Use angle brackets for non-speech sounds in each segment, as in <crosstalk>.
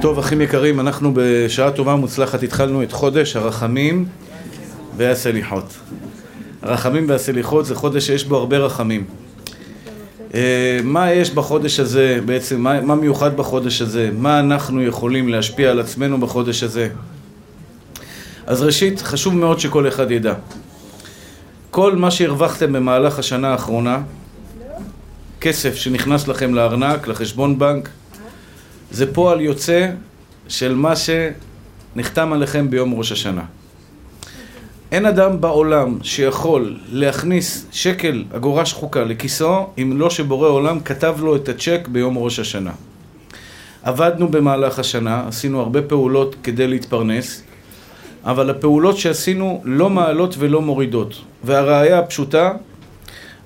טוב, אחים יקרים, אנחנו בשעה טובה ומוצלחת התחלנו את חודש הרחמים והסליחות. הרחמים והסליחות זה חודש שיש בו הרבה רחמים. אה, מה יש בחודש הזה בעצם, מה, מה מיוחד בחודש הזה, מה אנחנו יכולים להשפיע על עצמנו בחודש הזה. אז ראשית, חשוב מאוד שכל אחד ידע. כל מה שהרווחתם במהלך השנה האחרונה, כסף שנכנס לכם לארנק, לחשבון בנק, זה פועל יוצא של מה שנחתם עליכם ביום ראש השנה. אין אדם בעולם שיכול להכניס שקל אגורה שחוקה לכיסו אם לא שבורא עולם כתב לו את הצ'ק ביום ראש השנה. עבדנו במהלך השנה, עשינו הרבה פעולות כדי להתפרנס, אבל הפעולות שעשינו לא מעלות ולא מורידות. והראיה הפשוטה,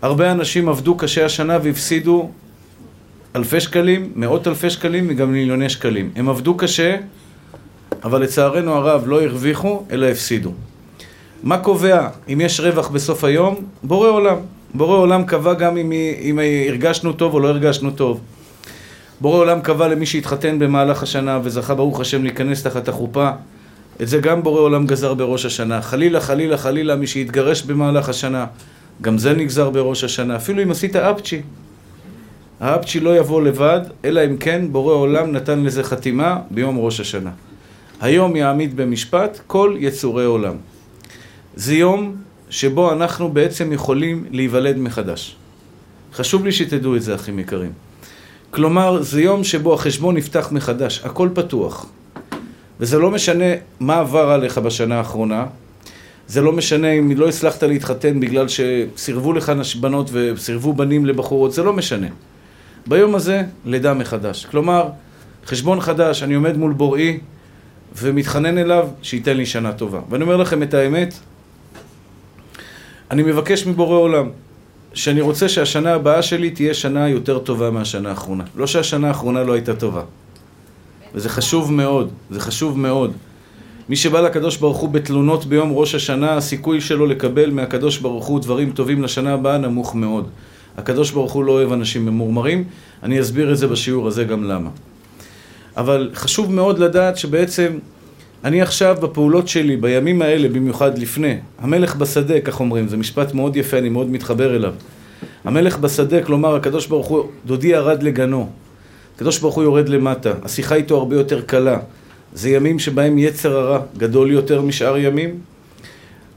הרבה אנשים עבדו קשה השנה והפסידו אלפי שקלים, מאות אלפי שקלים וגם מיליוני שקלים. הם עבדו קשה, אבל לצערנו הרב לא הרוויחו, אלא הפסידו. מה קובע אם יש רווח בסוף היום? בורא עולם. בורא עולם קבע גם אם, אם הרגשנו טוב או לא הרגשנו טוב. בורא עולם קבע למי שהתחתן במהלך השנה וזכה ברוך השם להיכנס תחת החופה את זה גם בורא עולם גזר בראש השנה. חלילה, חלילה, חלילה, מי שהתגרש במהלך השנה, גם זה נגזר בראש השנה. אפילו אם עשית אפצ'י, האפצ'י לא יבוא לבד, אלא אם כן בורא עולם נתן לזה חתימה ביום ראש השנה. היום יעמיד במשפט כל יצורי עולם. זה יום שבו אנחנו בעצם יכולים להיוולד מחדש. חשוב לי שתדעו את זה, אחים יקרים. כלומר, זה יום שבו החשבון נפתח מחדש, הכל פתוח. וזה לא משנה מה עבר עליך בשנה האחרונה, זה לא משנה אם לא הצלחת להתחתן בגלל שסירבו לך בנות וסירבו בנים לבחורות, זה לא משנה. ביום הזה, לידה מחדש. כלומר, חשבון חדש, אני עומד מול בוראי ומתחנן אליו שייתן לי שנה טובה. ואני אומר לכם את האמת, אני מבקש מבורא עולם שאני רוצה שהשנה הבאה שלי תהיה שנה יותר טובה מהשנה האחרונה. לא שהשנה האחרונה לא הייתה טובה. וזה חשוב מאוד, זה חשוב מאוד. מי שבא לקדוש ברוך הוא בתלונות ביום ראש השנה, הסיכוי שלו לקבל מהקדוש ברוך הוא דברים טובים לשנה הבאה נמוך מאוד. הקדוש ברוך הוא לא אוהב אנשים ממורמרים, אני אסביר את זה בשיעור הזה גם למה. אבל חשוב מאוד לדעת שבעצם אני עכשיו בפעולות שלי, בימים האלה, במיוחד לפני, המלך בשדה, כך אומרים, זה משפט מאוד יפה, אני מאוד מתחבר אליו. המלך בשדה, כלומר, הקדוש ברוך הוא, דודי ירד לגנו. הקדוש ברוך הוא יורד למטה, השיחה איתו הרבה יותר קלה. זה ימים שבהם יצר הרע גדול יותר משאר ימים,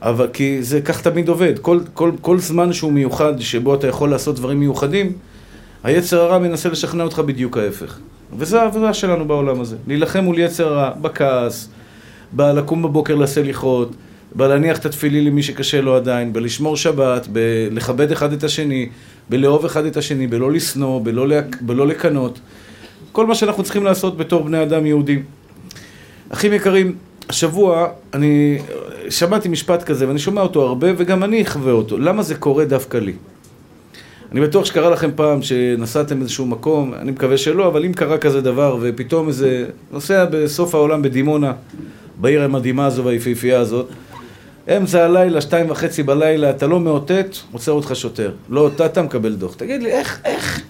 אבל כי זה כך תמיד עובד. כל, כל, כל זמן שהוא מיוחד, שבו אתה יכול לעשות דברים מיוחדים, היצר הרע מנסה לשכנע אותך בדיוק ההפך. וזו העבודה שלנו בעולם הזה. להילחם מול יצר הרע, בכעס, בלקום בבוקר לסליחות, בלהניח את התפילי למי שקשה לו עדיין, בלשמור שבת, בלכבד אחד את השני, בלאהוב אחד את השני, בלא לשנוא, בלא, בלא לקנות. כל מה שאנחנו צריכים לעשות בתור בני אדם יהודים. אחים יקרים, השבוע אני שמעתי משפט כזה ואני שומע אותו הרבה וגם אני אחווה אותו. למה זה קורה דווקא לי? אני בטוח שקרה לכם פעם שנסעתם איזשהו מקום, אני מקווה שלא, אבל אם קרה כזה דבר ופתאום איזה נוסע בסוף העולם בדימונה, בעיר המדהימה הזו והיפהפייה הזאת, אמצע הלילה, שתיים וחצי בלילה, אתה לא מאותת, עוצר אותך שוטר. לא אותת, מקבל דוח. תגיד לי, איך, איך?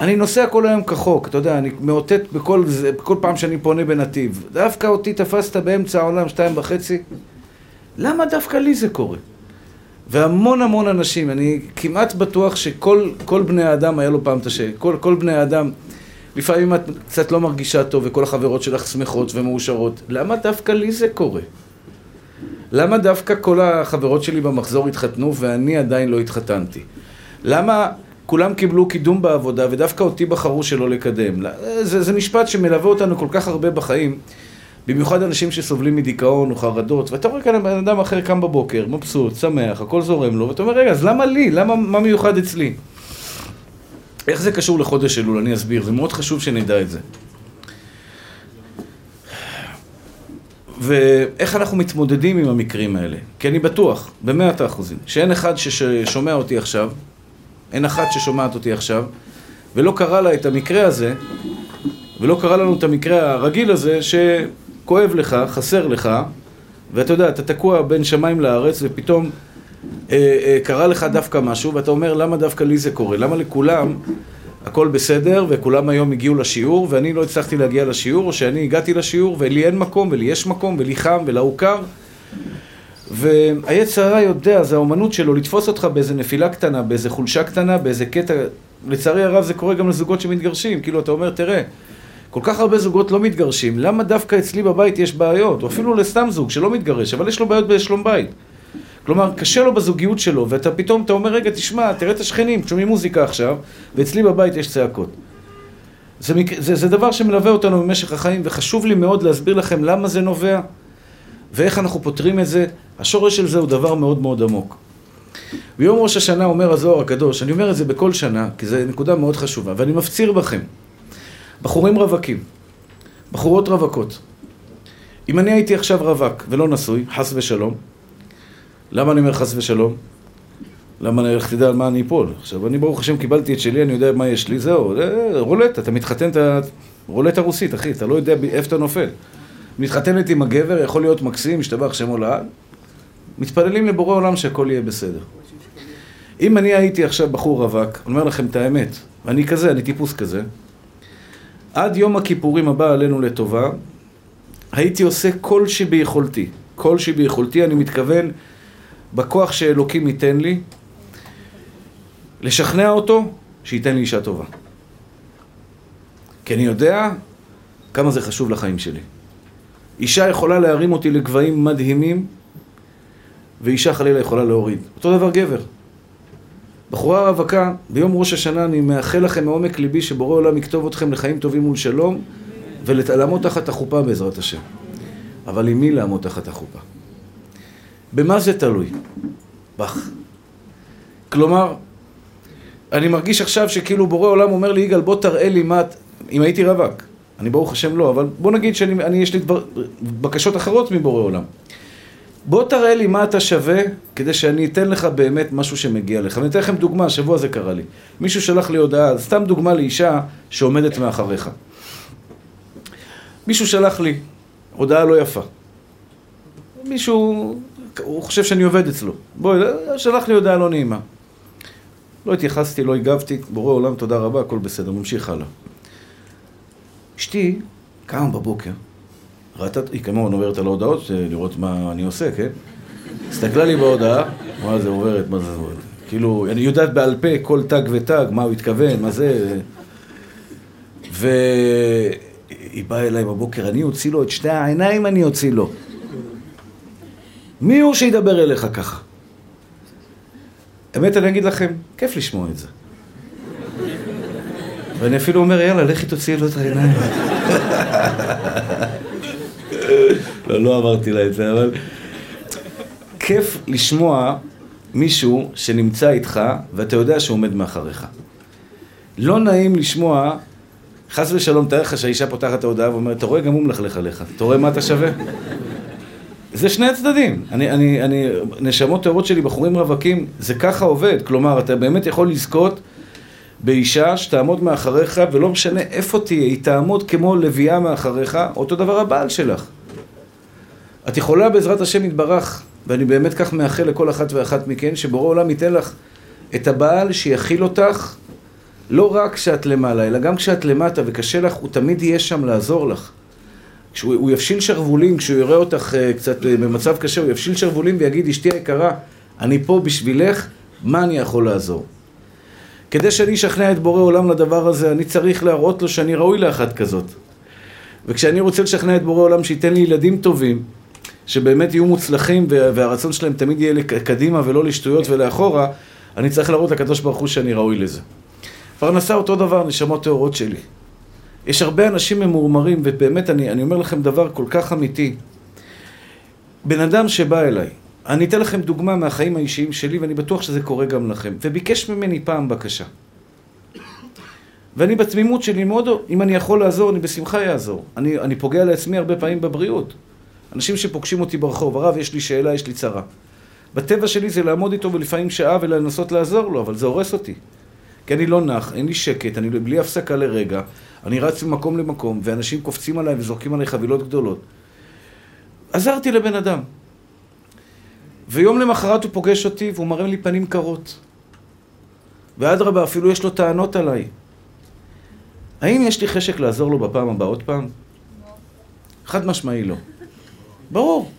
אני נוסע כל היום כחוק, אתה יודע, אני מאותת בכל, בכל פעם שאני פונה בנתיב. דווקא אותי תפסת באמצע העולם, שתיים וחצי? למה דווקא לי זה קורה? והמון המון אנשים, אני כמעט בטוח שכל בני האדם היה לו פעם את השאלה, כל, כל בני האדם, לפעמים את קצת לא מרגישה טוב וכל החברות שלך שמחות ומאושרות, למה דווקא לי זה קורה? למה דווקא כל החברות שלי במחזור התחתנו ואני עדיין לא התחתנתי? למה כולם קיבלו קידום בעבודה ודווקא אותי בחרו שלא לקדם? זה, זה משפט שמלווה אותנו כל כך הרבה בחיים. במיוחד אנשים שסובלים מדיכאון או חרדות, ואתה רואה כאן בן אדם אחר קם בבוקר, מבסוט, שמח, הכל זורם לו, ואתה אומר, רגע, אז למה לי? למה, מה מיוחד אצלי? איך זה קשור לחודש אלול? אני אסביר, זה מאוד חשוב שנדע את זה. ואיך אנחנו מתמודדים עם המקרים האלה? כי אני בטוח, במאת האחוזים, שאין אחד ששומע אותי עכשיו, אין אחת ששומעת אותי עכשיו, ולא קרה לה את המקרה הזה, ולא קרה לנו את המקרה הרגיל הזה, שכואב לך, חסר לך, ואתה יודע, אתה תקוע בין שמיים לארץ, ופתאום אה, אה, קרה לך דווקא משהו, ואתה אומר, למה דווקא לי זה קורה? למה לכולם הכל בסדר, וכולם היום הגיעו לשיעור, ואני לא הצלחתי להגיע לשיעור, או שאני הגעתי לשיעור, ולי אין מקום, ולי יש מקום, ולי חם, ולהוא קר. והיצר הרע יודע, זה האומנות שלו לתפוס אותך באיזה נפילה קטנה, באיזה חולשה קטנה, באיזה קטע... לצערי הרב זה קורה גם לזוגות שמתגרשים, כאילו אתה אומר, תראה, כל כך הרבה זוגות לא מתגרשים, למה דווקא אצלי בבית יש בעיות? או אפילו לסתם זוג שלא מתגרש, אבל יש לו בעיות בשלום בית. כלומר, קשה לו בזוגיות שלו, ואתה פתאום, אתה אומר, רגע, תשמע, תראה את השכנים, שומעים מוזיקה עכשיו, ואצלי בבית יש צעקות. זה, זה, זה דבר שמלווה אותנו במשך החיים, וחשוב לי מאוד להסביר לכם למה זה נובע, ואיך אנחנו פותרים את זה. השורש של זה הוא דבר מאוד מאוד עמוק. ביום ראש השנה אומר הזוהר הקדוש, אני אומר את זה בכל שנה, כי זו נקודה מאוד חשובה, ואני מפציר בכם, בחורים רווקים, בחורות רווקות, אם אני הייתי עכשיו רווק ולא נשוי, חס ושלום, למה אני אומר חס ושלום? למה אני הולך תדע על מה אני אפול? עכשיו, אני ברוך השם קיבלתי את שלי, אני יודע מה יש לי, זהו, רולטה, אתה מתחתן, אתה... רולטה רוסית, אחי, אתה לא יודע איפה אתה נופל. מתחתנת עם הגבר, יכול להיות מקסים, משתבח שמו לעד. מתפללים לבורא עולם שהכל יהיה בסדר. אם אני הייתי עכשיו בחור רווק, אני אומר לכם את האמת, ואני כזה, אני טיפוס כזה, עד יום הכיפורים הבא עלינו לטובה, הייתי עושה כל שביכולתי. כל שביכולתי, אני מתכוון בכוח שאלוקים ייתן לי, לשכנע אותו שייתן לי אישה טובה. כי אני יודע כמה זה חשוב לחיים שלי. אישה יכולה להרים אותי לגבהים מדהימים, ואישה חלילה יכולה להוריד. אותו דבר גבר. בחורה רווקה, ביום ראש השנה אני מאחל לכם מעומק ליבי שבורא עולם יכתוב אתכם לחיים טובים ולשלום ולעמוד תחת החופה בעזרת השם. אבל עם מי לעמוד תחת החופה? במה זה תלוי? בך. כלומר, אני מרגיש עכשיו שכאילו בורא עולם אומר לי, יגאל, בוא תראה לי מה... אם הייתי רווק. אני ברוך השם לא, אבל בוא נגיד שיש לי דבר, בקשות אחרות מבורא עולם. בוא תראה לי מה אתה שווה, כדי שאני אתן לך באמת משהו שמגיע לך. אני אתן לכם דוגמה, השבוע זה קרה לי. מישהו שלח לי הודעה, סתם דוגמה לאישה שעומדת מאחריך. מישהו שלח לי הודעה לא יפה. מישהו, הוא חושב שאני עובד אצלו. בואי, שלח לי הודעה לא נעימה. לא התייחסתי, לא הגבתי, בורא עולם, תודה רבה, הכל בסדר, ממשיך הלאה. אשתי קמה בבוקר, ראתה, היא כמובן עוברת על ההודעות, לראות מה אני עושה, כן? הסתכלה לי בהודעה, מה זה עוברת, מה זה עוברת. כאילו, אני יודעת בעל פה כל תג ותג, מה הוא התכוון, מה זה... והיא באה אליי בבוקר, אני אוציא לו את שתי העיניים, אני אוציא לו. מי הוא שידבר אליך ככה? האמת, אני אגיד לכם, כיף לשמוע את זה. ואני אפילו אומר, יאללה, לכי תוציאי לו את העיניים. <laughs> לא, לא אמרתי לה את זה, אבל... כיף לשמוע מישהו שנמצא איתך ואתה יודע שהוא עומד מאחריך. לא נעים לשמוע, חס ושלום, תאר לך שהאישה פותחת את ההודעה ואומרת, אתה רואה, גם הוא מלכלך עליך, אתה רואה מה אתה שווה? זה שני הצדדים. אני, אני, אני, נשמות טהורות שלי, בחורים רווקים, זה ככה עובד. כלומר, אתה באמת יכול לזכות באישה שתעמוד מאחריך, ולא משנה איפה תהיה, היא תעמוד כמו לביאה מאחריך, אותו דבר הבעל שלך. את יכולה בעזרת השם יתברך, ואני באמת כך מאחל לכל אחת ואחת מכן, שבורא עולם ייתן לך את הבעל שיכיל אותך לא רק כשאת למעלה, אלא גם כשאת למטה וקשה לך, הוא תמיד יהיה שם לעזור לך. כשהוא יפשיל שרוולים, כשהוא יראה אותך uh, קצת uh, במצב קשה, הוא יפשיל שרוולים ויגיד, אשתי היקרה, אני פה בשבילך, מה אני יכול לעזור? כדי שאני אשכנע את בורא עולם לדבר הזה, אני צריך להראות לו שאני ראוי לאחת כזאת. וכשאני רוצה לשכנע את בורא עולם שייתן לי ילדים טובים, שבאמת יהיו מוצלחים והרצון שלהם תמיד יהיה לקדימה ולא לשטויות ולאחורה, אני צריך להראות לקדוש ברוך הוא שאני ראוי לזה. פרנסה אותו דבר, נשמות טהורות שלי. יש הרבה אנשים ממורמרים, ובאמת אני, אני אומר לכם דבר כל כך אמיתי. בן אדם שבא אליי, אני אתן לכם דוגמה מהחיים האישיים שלי, ואני בטוח שזה קורה גם לכם, וביקש ממני פעם בקשה. ואני בתמימות שלי מאוד, אם אני יכול לעזור, אני בשמחה אעזור. אני, אני פוגע לעצמי הרבה פעמים בבריאות. אנשים שפוגשים אותי ברחוב, הרב, יש לי שאלה, יש לי צרה. בטבע שלי זה לעמוד איתו ולפעמים שעה ולנסות לעזור לו, אבל זה הורס אותי. כי אני לא נח, אין לי שקט, אני בלי הפסקה לרגע, אני רץ ממקום למקום, ואנשים קופצים עליי וזורקים עליי חבילות גדולות. עזרתי לבן אדם. ויום למחרת הוא פוגש אותי והוא מראה לי פנים קרות. ואדרבה, אפילו יש לו טענות עליי. האם יש לי חשק לעזור לו בפעם הבאה עוד פעם? חד משמעי לא. ברור.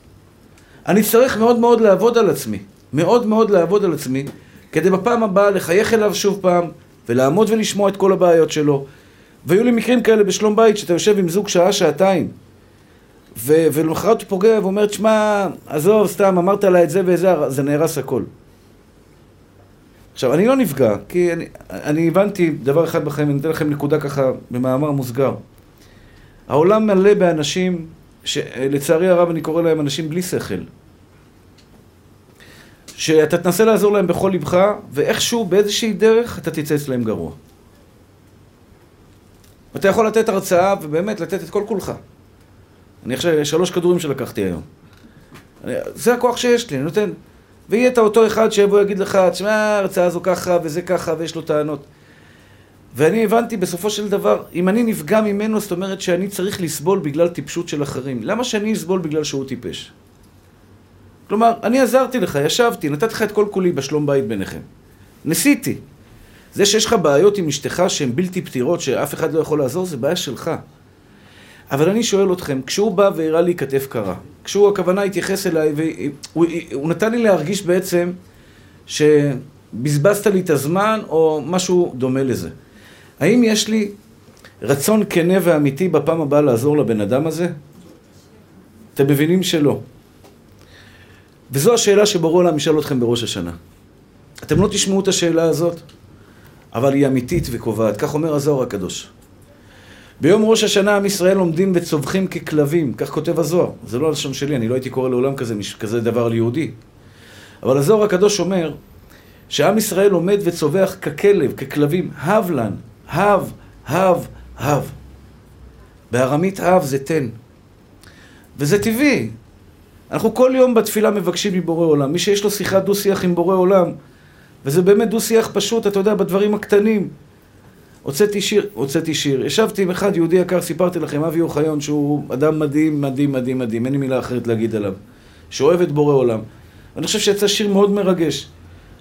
אני צריך מאוד מאוד לעבוד על עצמי. מאוד מאוד לעבוד על עצמי, כדי בפעם הבאה לחייך אליו שוב פעם, ולעמוד ולשמוע את כל הבעיות שלו. והיו לי מקרים כאלה בשלום בית, שאתה יושב עם זוג שעה, שעתיים, ו- ולמחרת הוא פוגע ואומר, תשמע, עזוב, סתם, אמרת לה את זה וזה, זה נהרס הכל. עכשיו, אני לא נפגע, כי אני, אני הבנתי דבר אחד בחיים, אני אתן לכם נקודה ככה במאמר מוסגר. העולם מלא באנשים, שלצערי הרב אני קורא להם אנשים בלי שכל. שאתה תנסה לעזור להם בכל לבך, ואיכשהו, באיזושהי דרך, אתה תצא אצלם גרוע. אתה יכול לתת הרצאה, ובאמת לתת את כל כולך. אני עכשיו, שלוש כדורים שלקחתי היום. זה הכוח שיש לי, אני נותן. ויהיה את אותו אחד שיבוא ויגיד לך, תשמע, ההרצאה הזו ככה, וזה ככה, ויש לו טענות. ואני הבנתי בסופו של דבר, אם אני נפגע ממנו, זאת אומרת שאני צריך לסבול בגלל טיפשות של אחרים. למה שאני אסבול בגלל שהוא טיפש? כלומר, אני עזרתי לך, ישבתי, נתתי לך את כל כולי בשלום בית ביניכם. ניסיתי. זה שיש לך בעיות עם אשתך שהן בלתי פתירות, שאף אחד לא יכול לעזור, זה בעיה שלך. אבל אני שואל אתכם, כשהוא בא והראה לי כתף קרה, כשהוא, הכוונה התייחס אליי, והוא הוא נתן לי להרגיש בעצם שבזבזת לי את הזמן, או משהו דומה לזה. האם יש לי רצון כנה ואמיתי בפעם הבאה לעזור לבן אדם הזה? אתם מבינים שלא. וזו השאלה שבורא עולם ישאל אתכם בראש השנה. אתם לא תשמעו את השאלה הזאת, אבל היא אמיתית וקובעת. כך אומר הזוהר הקדוש. ביום ראש השנה עם ישראל עומדים וצווחים ככלבים, כך כותב הזוהר. זה לא הלשון שלי, אני לא הייתי קורא לעולם כזה, כזה דבר על יהודי. אבל הזוהר הקדוש אומר שעם ישראל עומד וצווח ככלב, ככלבים, הב לן, הב, הב, הב. בארמית הב זה תן. וזה טבעי. אנחנו כל יום בתפילה מבקשים מבורא עולם. מי שיש לו שיחת דו-שיח עם בורא עולם, וזה באמת דו-שיח פשוט, אתה יודע, בדברים הקטנים. הוצאתי שיר, הוצאתי שיר. ישבתי עם אחד יהודי יקר, סיפרתי לכם, אבי אוחיון, שהוא אדם מדהים, מדהים, מדהים, מדהים, אין לי מילה אחרת להגיד עליו. שאוהב את בורא עולם. ואני חושב שיצא שיר מאוד מרגש.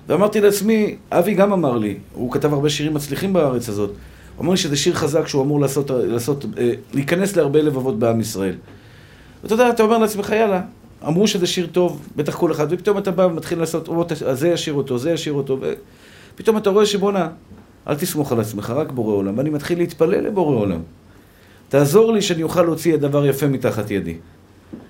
ואמרתי לעצמי, אבי גם אמר לי, הוא כתב הרבה שירים מצליחים בארץ הזאת. הוא אמר לי שזה שיר חזק שהוא אמור לעשות, לעשות, אה, להיכנס להרבה לבבות בעם ישראל. ואתה יודע, אתה אומר לעצמך, יאללה, אמרו שזה שיר טוב, בטח כל אחד, ופתאום אתה בא ומתחיל לעשות, או, זה ישיר אותו, זה ישיר אותו, ופתאום אתה רואה שבואנה, אל תסמוך על עצמך, רק בורא עולם. ואני מתחיל להתפלל לבורא עולם. תעזור לי שאני אוכל להוציא דבר יפה מתחת ידי.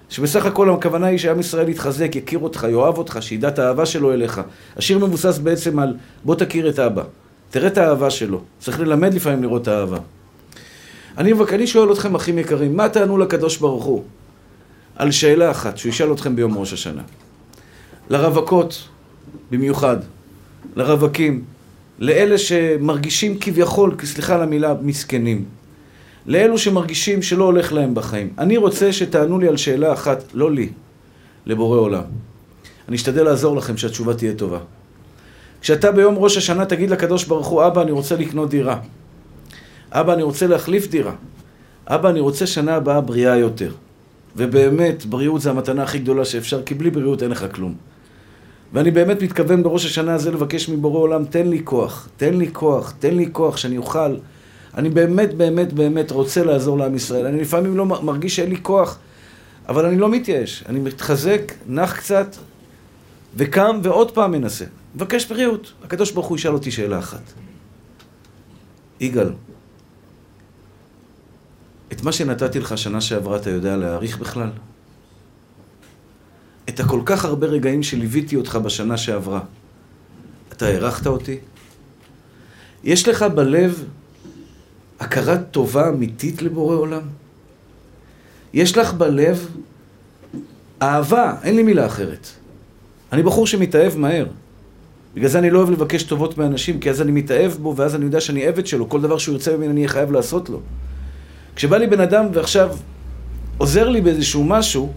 שבסך הכל הכוונה היא שעם ישראל יתחזק, יכיר אותך, יאהב אותך, שידע את האהבה שלו אליך. השיר מבוסס בעצם על בוא תכיר את אבא. תראה את האהבה שלו. צריך ללמד לפעמים לראות את האהבה. אני, אני שואל אתכם, אחים יקרים, מה תענו לקדוש ברוך הוא? על שאלה אחת, שהוא ישאל אתכם ביום ראש השנה. לרווקות, במיוחד, לרווקים, לאלה שמרגישים כביכול, סליחה על המילה, מסכנים. לאלו שמרגישים שלא הולך להם בחיים. אני רוצה שתענו לי על שאלה אחת, לא לי, לבורא עולם. אני אשתדל לעזור לכם שהתשובה תהיה טובה. כשאתה ביום ראש השנה תגיד לקדוש ברוך הוא, אבא, אני רוצה לקנות דירה. אבא, אני רוצה להחליף דירה. אבא, אני רוצה שנה הבאה בריאה יותר. ובאמת, בריאות זה המתנה הכי גדולה שאפשר, כי בלי בריאות אין לך כלום. ואני באמת מתכוון בראש השנה הזה לבקש מבורא עולם, תן לי כוח, תן לי כוח, תן לי כוח שאני אוכל. אני באמת, באמת, באמת רוצה לעזור לעם ישראל. אני לפעמים לא מרגיש שאין לי כוח, אבל אני לא מתייאש. אני מתחזק, נח קצת, וקם ועוד פעם מנסה. מבקש בריאות. הקדוש ברוך הוא ישאל אותי שאלה אחת. יגאל, את מה שנתתי לך שנה שעברה אתה יודע להעריך בכלל? את הכל כך הרבה רגעים שליוויתי אותך בשנה שעברה, אתה הערכת אותי? יש לך בלב הכרת טובה אמיתית לבורא עולם? יש לך בלב אהבה, אין לי מילה אחרת. אני בחור שמתאהב מהר. בגלל זה אני לא אוהב לבקש טובות מאנשים, כי אז אני מתאהב בו, ואז אני יודע שאני עבד שלו. כל דבר שהוא ירצה ממני אני אהיה חייב לעשות לו. כשבא לי בן אדם ועכשיו עוזר לי באיזשהו משהו,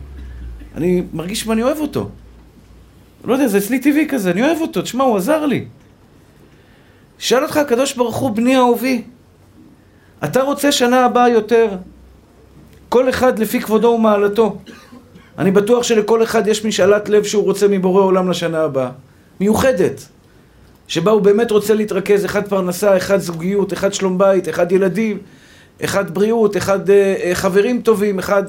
אני מרגיש שאני אוהב אותו. לא יודע, זה אצלי טבעי כזה, אני אוהב אותו, תשמע, הוא עזר לי. שאל אותך הקדוש ברוך הוא, בני אהובי, אתה רוצה שנה הבאה יותר? כל אחד לפי כבודו ומעלתו. אני בטוח שלכל אחד יש משאלת לב שהוא רוצה מבורא עולם לשנה הבאה. מיוחדת. שבה הוא באמת רוצה להתרכז, אחד פרנסה, אחד זוגיות, אחד שלום בית, אחד ילדים, אחד בריאות, אחד אה, חברים טובים, אחד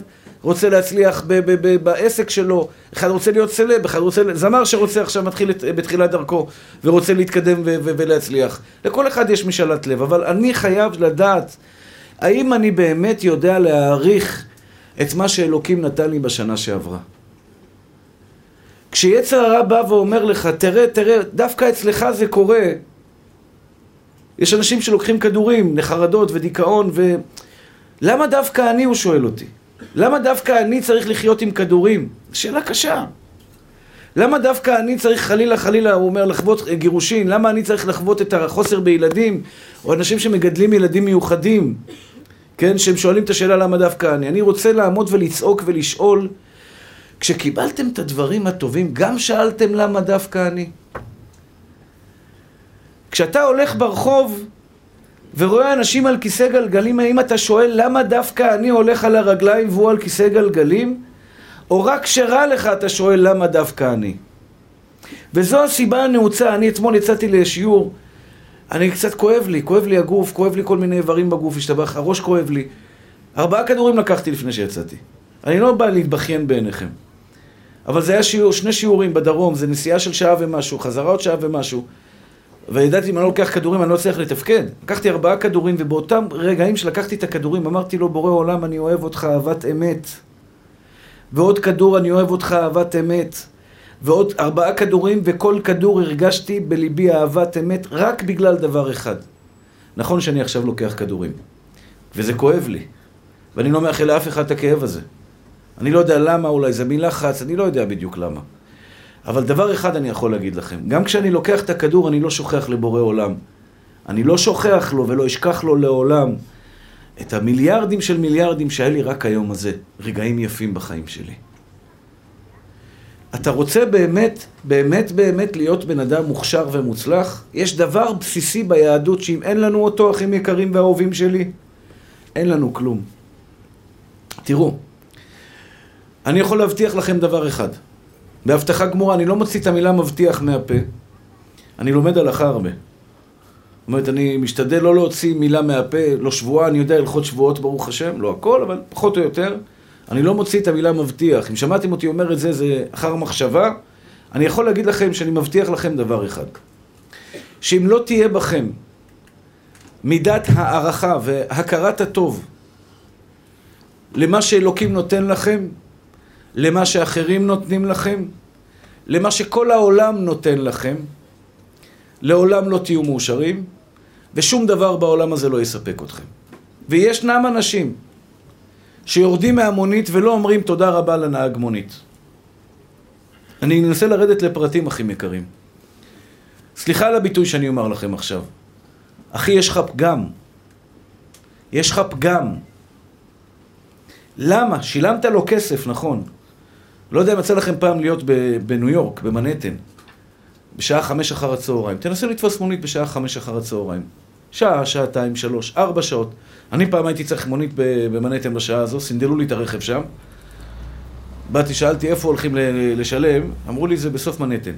רוצה להצליח ב- ב- ב- בעסק שלו, אחד רוצה להיות סלב, אחד רוצה... זמר שרוצה עכשיו מתחיל את, בתחילת דרכו ורוצה להתקדם ו- ו- ולהצליח. לכל אחד יש משאלת לב, אבל אני חייב לדעת האם אני באמת יודע להעריך את מה שאלוקים נתן לי בשנה שעברה. כשיצר הרע בא ואומר לך, תראה, תראה, דווקא אצלך זה קורה. יש אנשים שלוקחים כדורים לחרדות ודיכאון ו... למה דווקא אני, הוא שואל אותי. למה דווקא אני צריך לחיות עם כדורים? שאלה קשה. למה דווקא אני צריך חלילה חלילה, הוא אומר, לחוות גירושין? למה אני צריך לחוות את החוסר בילדים? או אנשים שמגדלים ילדים מיוחדים, כן? שהם שואלים את השאלה למה דווקא אני. אני רוצה לעמוד ולצעוק ולשאול, כשקיבלתם את הדברים הטובים, גם שאלתם למה דווקא אני? כשאתה הולך ברחוב ורואה אנשים על כיסא גלגלים, האם אתה שואל למה דווקא אני הולך על הרגליים והוא על כיסא גלגלים? או רק כשרע לך אתה שואל למה דווקא אני? וזו הסיבה הנעוצה, אני אתמול יצאתי לשיעור, אני קצת כואב לי, כואב לי הגוף, כואב לי כל מיני איברים בגוף, השתבח, הראש כואב לי. ארבעה כדורים לקחתי לפני שיצאתי. אני לא בא להתבכיין בעיניכם. אבל זה היה שיעור, שני שיעורים בדרום, זה נסיעה של שעה ומשהו, חזרה עוד שעה ומשהו. וידעתי אם אני לא לוקח כדורים אני לא צריך לתפקד. לקחתי ארבעה כדורים ובאותם רגעים שלקחתי את הכדורים אמרתי לו בורא עולם אני אוהב אותך אהבת אמת. ועוד כדור אני אוהב אותך אהבת אמת. ועוד ארבעה כדורים וכל כדור הרגשתי בליבי אהבת אמת רק בגלל דבר אחד. נכון שאני עכשיו לוקח כדורים. וזה כואב לי. ואני לא מאחל לאף אחד את הכאב הזה. אני לא יודע למה, אולי זה מלחץ, אני לא יודע בדיוק למה. אבל דבר אחד אני יכול להגיד לכם, גם כשאני לוקח את הכדור אני לא שוכח לבורא עולם. אני לא שוכח לו ולא אשכח לו לעולם את המיליארדים של מיליארדים שהיה לי רק היום הזה, רגעים יפים בחיים שלי. אתה רוצה באמת, באמת באמת להיות בן אדם מוכשר ומוצלח? יש דבר בסיסי ביהדות שאם אין לנו אותו, אחים יקרים ואהובים שלי, אין לנו כלום. תראו, אני יכול להבטיח לכם דבר אחד. בהבטחה גמורה, אני לא מוציא את המילה מבטיח מהפה. אני לומד הלכה הרבה. זאת אומרת, אני משתדל לא להוציא מילה מהפה, לא שבועה, אני יודע הלכות שבועות, ברוך השם, לא הכל, אבל פחות או יותר. אני לא מוציא את המילה מבטיח. אם שמעתם אותי אומר את זה, זה אחר מחשבה. אני יכול להגיד לכם שאני מבטיח לכם דבר אחד. שאם לא תהיה בכם מידת הערכה והכרת הטוב למה שאלוקים נותן לכם, למה שאחרים נותנים לכם, למה שכל העולם נותן לכם, לעולם לא תהיו מאושרים, ושום דבר בעולם הזה לא יספק אתכם. וישנם אנשים שיורדים מהמונית ולא אומרים תודה רבה לנהג מונית. אני אנסה לרדת לפרטים, אחים יקרים. סליחה על הביטוי שאני אומר לכם עכשיו. אחי, יש לך פגם. יש לך פגם. למה? שילמת לו כסף, נכון. לא יודע אם יצא לכם פעם להיות בניו יורק, במנהטן, בשעה חמש אחר הצהריים. תנסו לתפוס מונית בשעה חמש אחר הצהריים. שעה, שעתיים, שלוש, ארבע שעות. אני פעם הייתי צריך מונית במנהטן בשעה הזו, סינדלו לי את הרכב שם. באתי, שאלתי איפה הולכים לשלם, אמרו לי זה בסוף מנהטן.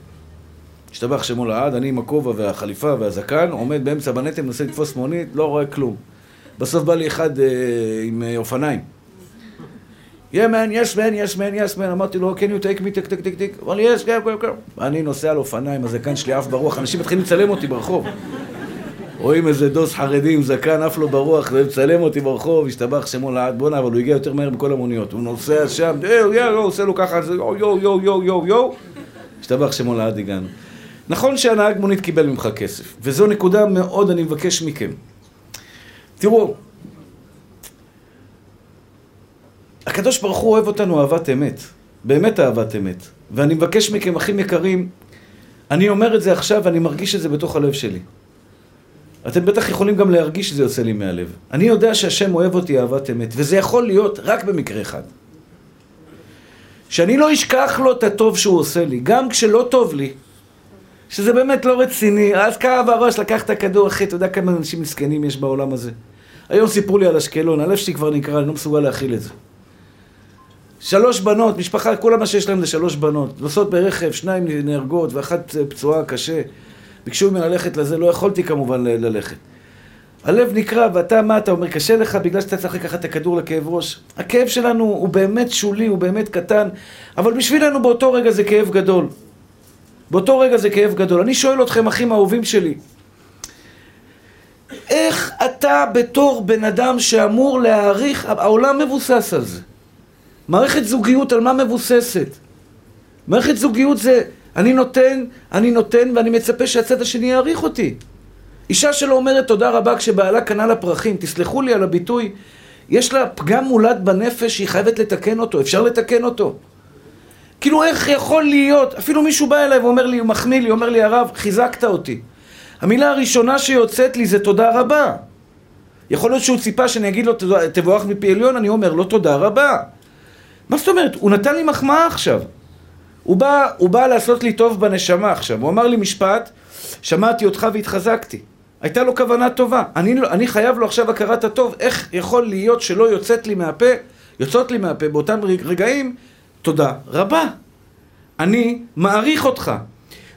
השתבח שמו לעד, אני עם הכובע והחליפה והזקן, עומד באמצע מנהטן, מנסה לתפוס מונית, לא רואה כלום. בסוף בא לי אחד אה, עם אה, אופניים. Yeah man, yes man, yes man, yes man, אמרתי לו, can you take me, טיק טיק טיק טיק, אמר לי, yes, כן, כן, כן. אני נוסע על אופניים, הזקן שלי עף ברוח, אנשים מתחילים לצלם אותי ברחוב. רואים איזה דוס חרדי עם זקן עף לו ברוח, ומצלם אותי ברחוב, השתבח שמו לעד, בואנה, אבל הוא הגיע יותר מהר מכל המוניות. הוא נוסע שם, יו, יו, יו, עושה לו ככה, יו, יו, יו, יו, יו, יו, השתבח שמו לעד הגענו. נכון שהנהג מונית קיבל ממך כסף, וזו נקודה מאוד אני מבקש מכם. תראו, הקדוש ברוך הוא אוהב אותנו אהבת אמת, באמת אהבת אמת. ואני מבקש מכם, אחים יקרים, אני אומר את זה עכשיו ואני מרגיש את זה בתוך הלב שלי. אתם בטח יכולים גם להרגיש שזה יוצא לי מהלב. אני יודע שהשם אוהב אותי אהבת אמת, וזה יכול להיות רק במקרה אחד. שאני לא אשכח לו את הטוב שהוא עושה לי, גם כשלא טוב לי, שזה באמת לא רציני, אז כאב הראש, לקח את הכדור, אחי, אתה יודע כמה אנשים מסכנים יש בעולם הזה. היום סיפרו לי על אשקלון, הלב שלי כבר נקרע, אני לא מסוגל להכיל את זה. שלוש בנות, משפחה, כל מה שיש להם זה שלוש בנות. נוסעות ברכב, שניים נהרגות ואחת פצועה קשה. ביקשו ממני ללכת לזה, לא יכולתי כמובן ללכת. הלב נקרע, ואתה, מה אתה אומר, קשה לך בגלל שאתה צריך לקחת את הכדור לכאב ראש? הכאב שלנו הוא באמת שולי, הוא באמת קטן, אבל בשבילנו באותו רגע זה כאב גדול. באותו רגע זה כאב גדול. אני שואל אתכם, אחים אהובים שלי, איך אתה בתור בן אדם שאמור להעריך, העולם מבוסס על זה. מערכת זוגיות על מה מבוססת? מערכת זוגיות זה אני נותן, אני נותן ואני מצפה שהצד השני יעריך אותי. אישה שלא אומרת תודה רבה כשבעלה קנה לה פרחים, תסלחו לי על הביטוי, יש לה פגם מולד בנפש שהיא חייבת לתקן אותו, אפשר לתקן אותו. כאילו איך יכול להיות, אפילו מישהו בא אליי ואומר לי, מחמיא לי, אומר לי הרב, חיזקת אותי. המילה הראשונה שיוצאת לי זה תודה רבה. יכול להיות שהוא ציפה שאני אגיד לו תבורך מפי עליון, אני אומר לו תודה רבה. מה זאת אומרת? הוא נתן לי מחמאה עכשיו. הוא בא, הוא בא לעשות לי טוב בנשמה עכשיו. הוא אמר לי משפט, שמעתי אותך והתחזקתי. הייתה לו כוונה טובה. אני, אני חייב לו עכשיו הכרת הטוב. איך יכול להיות שלא יוצאת לי מהפה, יוצאות לי מהפה באותם רגעים, תודה רבה. אני מעריך אותך.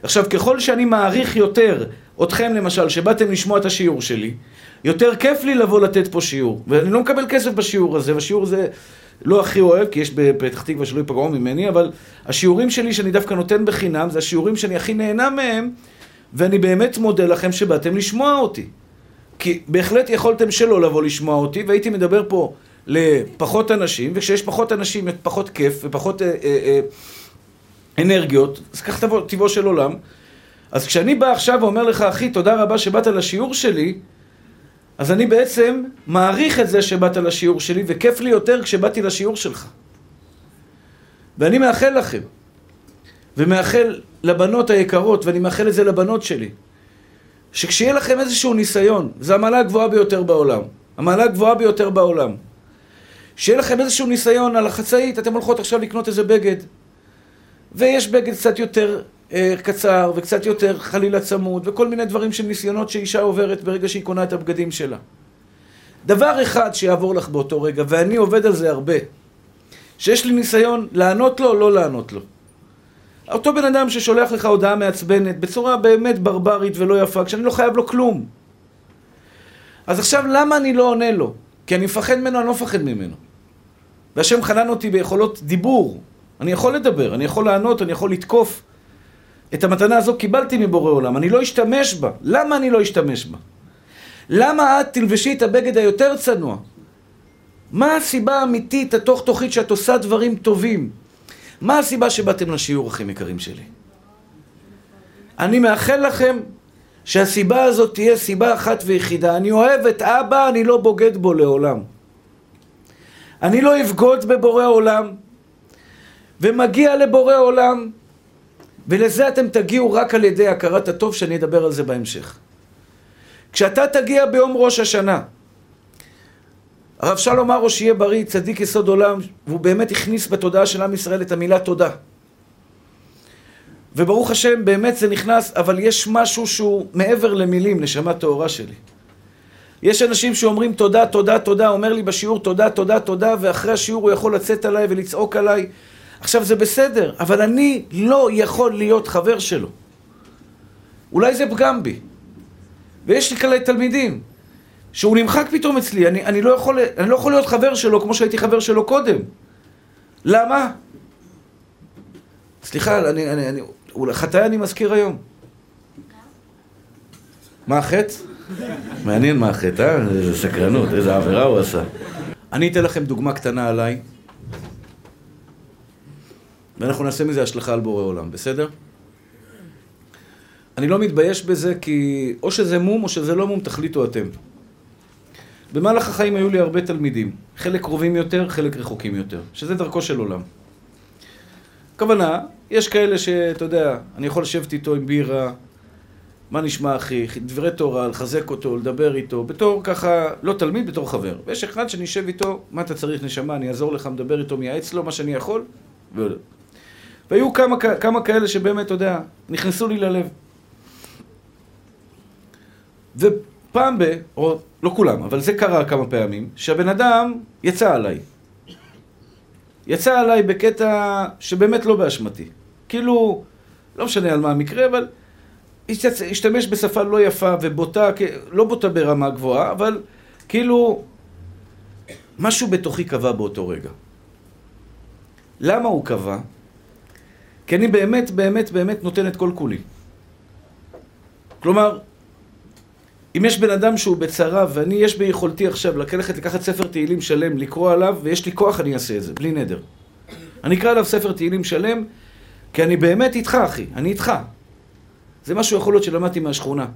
עכשיו, ככל שאני מעריך יותר אתכם למשל, שבאתם לשמוע את השיעור שלי, יותר כיף לי לבוא לתת פה שיעור. ואני לא מקבל כסף בשיעור הזה, והשיעור הזה לא הכי אוהב, כי יש בפתח תקווה שלא ייפגעו ממני, אבל השיעורים שלי שאני דווקא נותן בחינם, זה השיעורים שאני הכי נהנה מהם, ואני באמת מודה לכם שבאתם לשמוע אותי. כי בהחלט יכולתם שלא לבוא לשמוע אותי, והייתי מדבר פה לפחות אנשים, וכשיש פחות אנשים, פחות כיף ופחות אה, אה, אה, אנרגיות, אז כך טבעו של עולם. אז כשאני בא עכשיו ואומר לך, אחי, תודה רבה שבאת לשיעור שלי, אז אני בעצם מעריך את זה שבאת לשיעור שלי, וכיף לי יותר כשבאתי לשיעור שלך. ואני מאחל לכם, ומאחל לבנות היקרות, ואני מאחל את זה לבנות שלי, שכשיהיה לכם איזשהו ניסיון, זו המעלה הגבוהה ביותר בעולם, המעלה הגבוהה ביותר בעולם, שיהיה לכם איזשהו ניסיון על החצאית, אתם הולכות עכשיו לקנות איזה בגד, ויש בגד קצת יותר קצר וקצת יותר חלילה צמוד וכל מיני דברים של ניסיונות שאישה עוברת ברגע שהיא קונה את הבגדים שלה. דבר אחד שיעבור לך באותו רגע, ואני עובד על זה הרבה, שיש לי ניסיון לענות לו או לא לענות לו. אותו בן אדם ששולח לך הודעה מעצבנת בצורה באמת ברברית ולא יפה, כשאני לא חייב לו כלום. אז עכשיו למה אני לא עונה לו? כי אני מפחד ממנו, אני לא מפחד ממנו. והשם חנן אותי ביכולות דיבור. אני יכול לדבר, אני יכול לענות, אני יכול לתקוף. את המתנה הזו קיבלתי מבורא עולם, אני לא אשתמש בה. למה אני לא אשתמש בה? למה את תלבשי את הבגד היותר צנוע? מה הסיבה האמיתית, התוך תוכית, שאת עושה דברים טובים? מה הסיבה שבאתם לשיעור, אחים יקרים שלי? אני מאחל לכם שהסיבה הזאת תהיה סיבה אחת ויחידה. אני אוהב את אבא, אני לא בוגד בו לעולם. אני לא אבגוד בבורא עולם, ומגיע לבורא עולם ולזה אתם תגיעו רק על ידי הכרת הטוב, שאני אדבר על זה בהמשך. כשאתה תגיע ביום ראש השנה, הרב שלום הרו שיהיה בריא, צדיק יסוד עולם, והוא באמת הכניס בתודעה של עם ישראל את המילה תודה. וברוך השם, באמת זה נכנס, אבל יש משהו שהוא מעבר למילים, נשמה טהורה שלי. יש אנשים שאומרים תודה, תודה, תודה, אומר לי בשיעור תודה, תודה, תודה, ואחרי השיעור הוא יכול לצאת עליי ולצעוק עליי. עכשיו זה בסדר, אבל אני לא יכול להיות חבר שלו. אולי זה פגם בי. ויש לי כאלה תלמידים, שהוא נמחק פתאום אצלי, אני, אני, לא יכול, אני לא יכול להיות חבר שלו כמו שהייתי חבר שלו קודם. למה? סליחה, אני, אני, אני, חטאי אני מזכיר היום. מה החטא? <laughs> מעניין מה החטא, אה? איזה סקרנות, איזה עבירה הוא עשה. אני אתן לכם דוגמה קטנה עליי. ואנחנו נעשה מזה השלכה על בורא עולם, בסדר? אני לא מתבייש בזה כי או שזה מום או שזה לא מום, תחליטו אתם. במהלך החיים היו לי הרבה תלמידים, חלק קרובים יותר, חלק רחוקים יותר, שזה דרכו של עולם. הכוונה, יש כאלה שאתה יודע, אני יכול לשבת איתו עם בירה, מה נשמע אחי, דברי תורה, לחזק אותו, לדבר איתו, בתור ככה, לא תלמיד, בתור חבר. ויש אחד שאני אשב איתו, מה אתה צריך נשמה, אני אעזור לך, מדבר איתו, מייעץ לו מה שאני יכול, והיו כמה, כמה כאלה שבאמת, אתה יודע, נכנסו לי ללב. ופעם ב... או לא כולם, אבל זה קרה כמה פעמים, שהבן אדם יצא עליי. יצא עליי בקטע שבאמת לא באשמתי. כאילו, לא משנה על מה המקרה, אבל השתמש בשפה לא יפה ובוטה, לא בוטה ברמה גבוהה, אבל כאילו משהו בתוכי קבע באותו רגע. למה הוא קבע? כי אני באמת, באמת, באמת נותן את כל כולי. כלומר, אם יש בן אדם שהוא בצרה, ואני, יש ביכולתי עכשיו ללכת לקחת ספר תהילים שלם, לקרוא עליו, ויש לי כוח, אני אעשה את זה, בלי נדר. אני אקרא עליו ספר תהילים שלם, כי אני באמת איתך, אחי, אני איתך. זה משהו יכול להיות שלמדתי מהשכונה.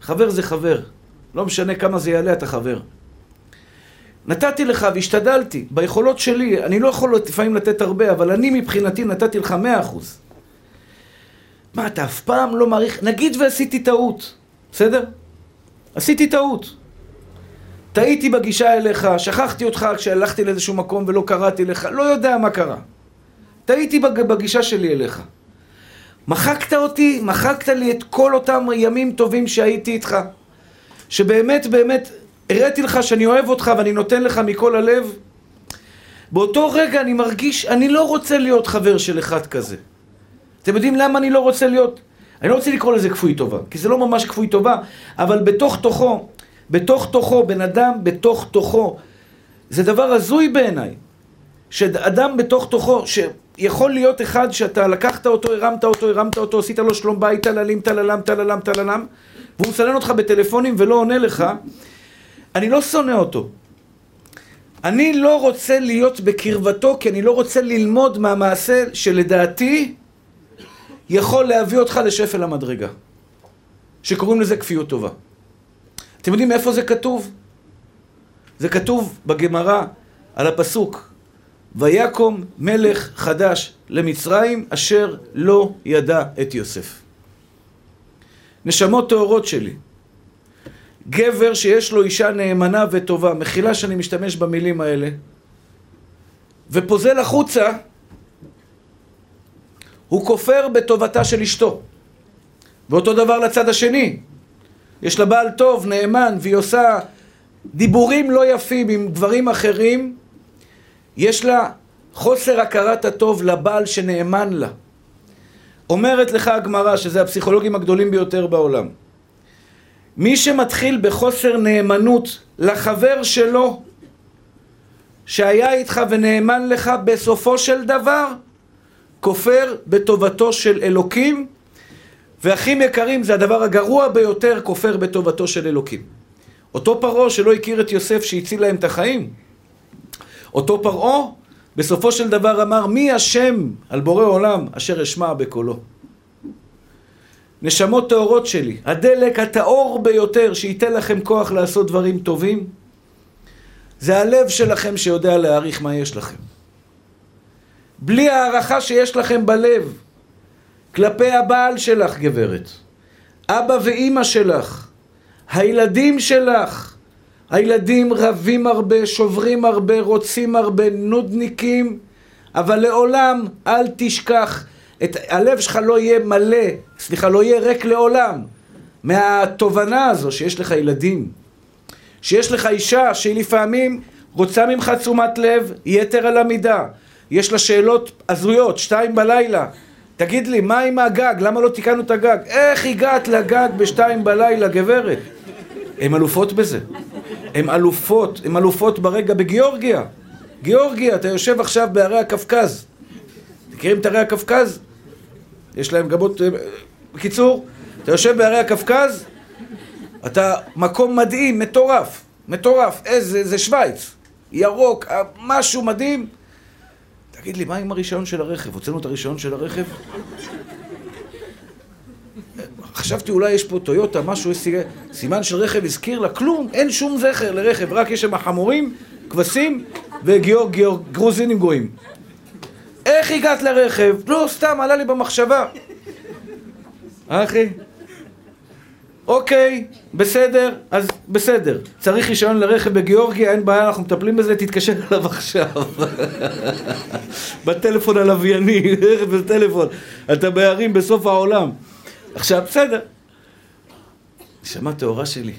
חבר זה חבר. לא משנה כמה זה יעלה, אתה חבר. נתתי לך והשתדלתי, ביכולות שלי, אני לא יכול לפעמים לתת הרבה, אבל אני מבחינתי נתתי לך מאה אחוז. מה, אתה אף פעם לא מעריך... נגיד ועשיתי טעות, בסדר? עשיתי טעות. טעיתי בגישה אליך, שכחתי אותך כשהלכתי לאיזשהו מקום ולא קראתי לך, לא יודע מה קרה. טעיתי בגישה שלי אליך. מחקת אותי, מחקת לי את כל אותם ימים טובים שהייתי איתך. שבאמת, באמת, הראיתי לך שאני אוהב אותך ואני נותן לך מכל הלב. באותו רגע אני מרגיש, אני לא רוצה להיות חבר של אחד כזה. אתם יודעים למה אני לא רוצה להיות? אני לא רוצה לקרוא לזה כפוי טובה, כי זה לא ממש כפוי טובה, אבל בתוך תוכו, בתוך תוכו, בן אדם בתוך תוכו, זה דבר הזוי בעיניי. שאדם בתוך תוכו, שיכול להיות אחד שאתה לקחת אותו, הרמת אותו, הרמת אותו, עשית לו שלום בית, טללים, טללם, טללם, טללם, והוא מסנן אותך בטלפונים ולא עונה לך, אני לא שונא אותו. אני לא רוצה להיות בקרבתו, כי אני לא רוצה ללמוד מהמעשה שלדעתי יכול להביא אותך לשפל המדרגה. שקוראים לזה כפיות טובה. אתם יודעים איפה זה כתוב? זה כתוב בגמרא על הפסוק ויקום מלך חדש למצרים אשר לא ידע את יוסף. נשמות טהורות שלי, גבר שיש לו אישה נאמנה וטובה, מחילה שאני משתמש במילים האלה, ופוזל החוצה, הוא כופר בטובתה של אשתו. ואותו דבר לצד השני. יש לה בעל טוב, נאמן, והיא עושה דיבורים לא יפים עם גברים אחרים, יש לה חוסר הכרת הטוב לבעל שנאמן לה. אומרת לך הגמרא, שזה הפסיכולוגים הגדולים ביותר בעולם, מי שמתחיל בחוסר נאמנות לחבר שלו, שהיה איתך ונאמן לך, בסופו של דבר, כופר בטובתו של אלוקים, ואחים יקרים, זה הדבר הגרוע ביותר, כופר בטובתו של אלוקים. אותו פרעה שלא הכיר את יוסף שהציל להם את החיים, אותו פרעה, בסופו של דבר אמר, מי השם על בורא עולם אשר אשמע בקולו? נשמות טהורות שלי, הדלק הטהור ביותר שייתן לכם כוח לעשות דברים טובים, זה הלב שלכם שיודע להעריך מה יש לכם. בלי הערכה שיש לכם בלב כלפי הבעל שלך, גברת, אבא ואימא שלך, הילדים שלך, הילדים רבים הרבה, שוברים הרבה, רוצים הרבה, נודניקים, אבל לעולם אל תשכח, את, הלב שלך לא יהיה מלא, סליחה, לא יהיה ריק לעולם מהתובנה הזו שיש לך ילדים, שיש לך אישה שהיא לפעמים רוצה ממך תשומת לב יתר על המידה, יש לה שאלות הזויות, שתיים בלילה, תגיד לי, מה עם הגג? למה לא תיקנו את הגג? איך הגעת לגג בשתיים בלילה, גברת? הן אלופות בזה. הן אלופות, הן אלופות ברגע בגיאורגיה. גיאורגיה, אתה יושב עכשיו בערי הקווקז. מכירים את ערי הקווקז? יש להם גבות... אה, בקיצור, אתה יושב בערי הקווקז, אתה מקום מדהים, מטורף. מטורף. איזה, זה שווייץ. ירוק, אה, משהו מדהים. תגיד לי, מה עם הרישיון של הרכב? הוצאנו את הרישיון של הרכב? חשבתי אולי יש פה טויוטה, משהו, סימן של רכב הזכיר לה, כלום, אין שום זכר לרכב, רק יש שם חמורים, כבשים וגיאור, גיאור, גרוזינים גויים. איך הגעת לרכב? לא, סתם, עלה לי במחשבה. אחי? אוקיי, בסדר, אז בסדר. צריך רישיון לרכב בגיאורגיה, אין בעיה, אנחנו מטפלים בזה, תתקשר אליו עכשיו. בטלפון הלווייני, רכב בטלפון. אתה בהרים בסוף העולם. עכשיו, בסדר. נשמה טהורה שלי,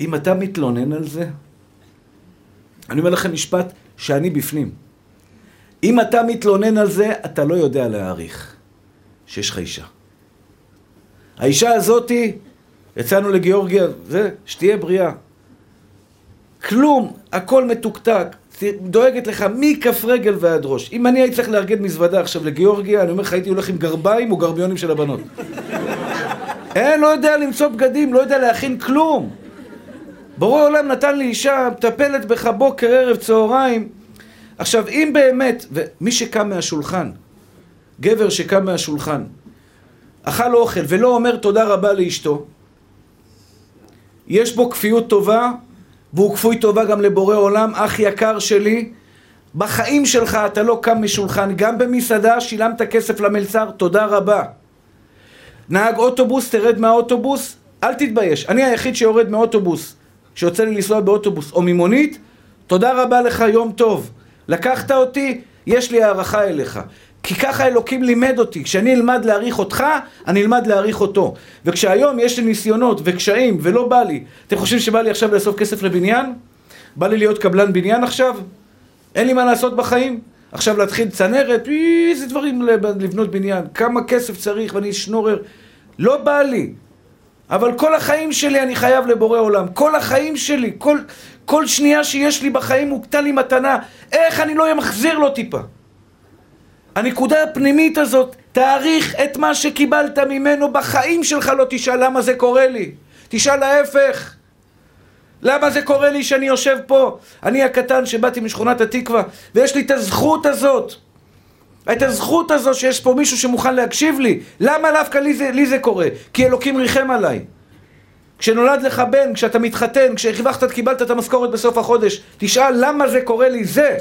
אם אתה מתלונן על זה, אני אומר לכם משפט שאני בפנים. אם אתה מתלונן על זה, אתה לא יודע להעריך שיש לך אישה. האישה הזאתי, יצאנו לגיאורגיה, זה, שתהיה בריאה. כלום, הכל מתוקתק, דואגת לך מכף רגל ועד ראש. אם אני הייתי צריך לארגן מזוודה עכשיו לגיאורגיה, אני אומר לך, הייתי הולך עם גרביים או גרביונים של הבנות. <laughs> אין, לא יודע למצוא בגדים, לא יודע להכין כלום. בורא עולם נתן לי אישה, מטפלת בך בוקר, ערב, צהריים. עכשיו, אם באמת, ומי שקם מהשולחן, גבר שקם מהשולחן, אכל אוכל ולא אומר תודה רבה לאשתו, יש בו כפיות טובה, והוא כפוי טובה גם לבורא עולם, אח יקר שלי, בחיים שלך אתה לא קם משולחן, גם במסעדה שילמת כסף למלצר, תודה רבה. נהג אוטובוס, תרד מהאוטובוס, אל תתבייש. אני היחיד שיורד מאוטובוס, שיוצא לי לנסוע באוטובוס או ממונית, תודה רבה לך, יום טוב. לקחת אותי, יש לי הערכה אליך. כי ככה אלוקים לימד אותי, כשאני אלמד להעריך אותך, אני אלמד להעריך אותו. וכשהיום יש לי ניסיונות וקשיים ולא בא לי, אתם חושבים שבא לי עכשיו לאסוף כסף לבניין? בא לי להיות קבלן בניין עכשיו? אין לי מה לעשות בחיים? עכשיו להתחיל צנרת, איזה דברים לבנות בניין, כמה כסף צריך ואני שנורר. לא בא לי. אבל כל החיים שלי אני חייב לבורא עולם. כל החיים שלי, כל, כל שנייה שיש לי בחיים קטן לי מתנה. איך אני לא אמחזיר לו טיפה? הנקודה הפנימית הזאת, תעריך את מה שקיבלת ממנו בחיים שלך, לא תשאל למה זה קורה לי. תשאל ההפך. למה זה קורה לי שאני יושב פה? אני הקטן שבאתי משכונת התקווה, ויש לי את הזכות הזאת. את הזכות הזו שיש פה מישהו שמוכן להקשיב לי. למה דווקא לי לי זה קורה? כי אלוקים ריחם עליי. כשנולד לך בן, כשאתה מתחתן, כשהרווחת, קיבלת את המשכורת בסוף החודש, תשאל למה זה קורה לי, זה.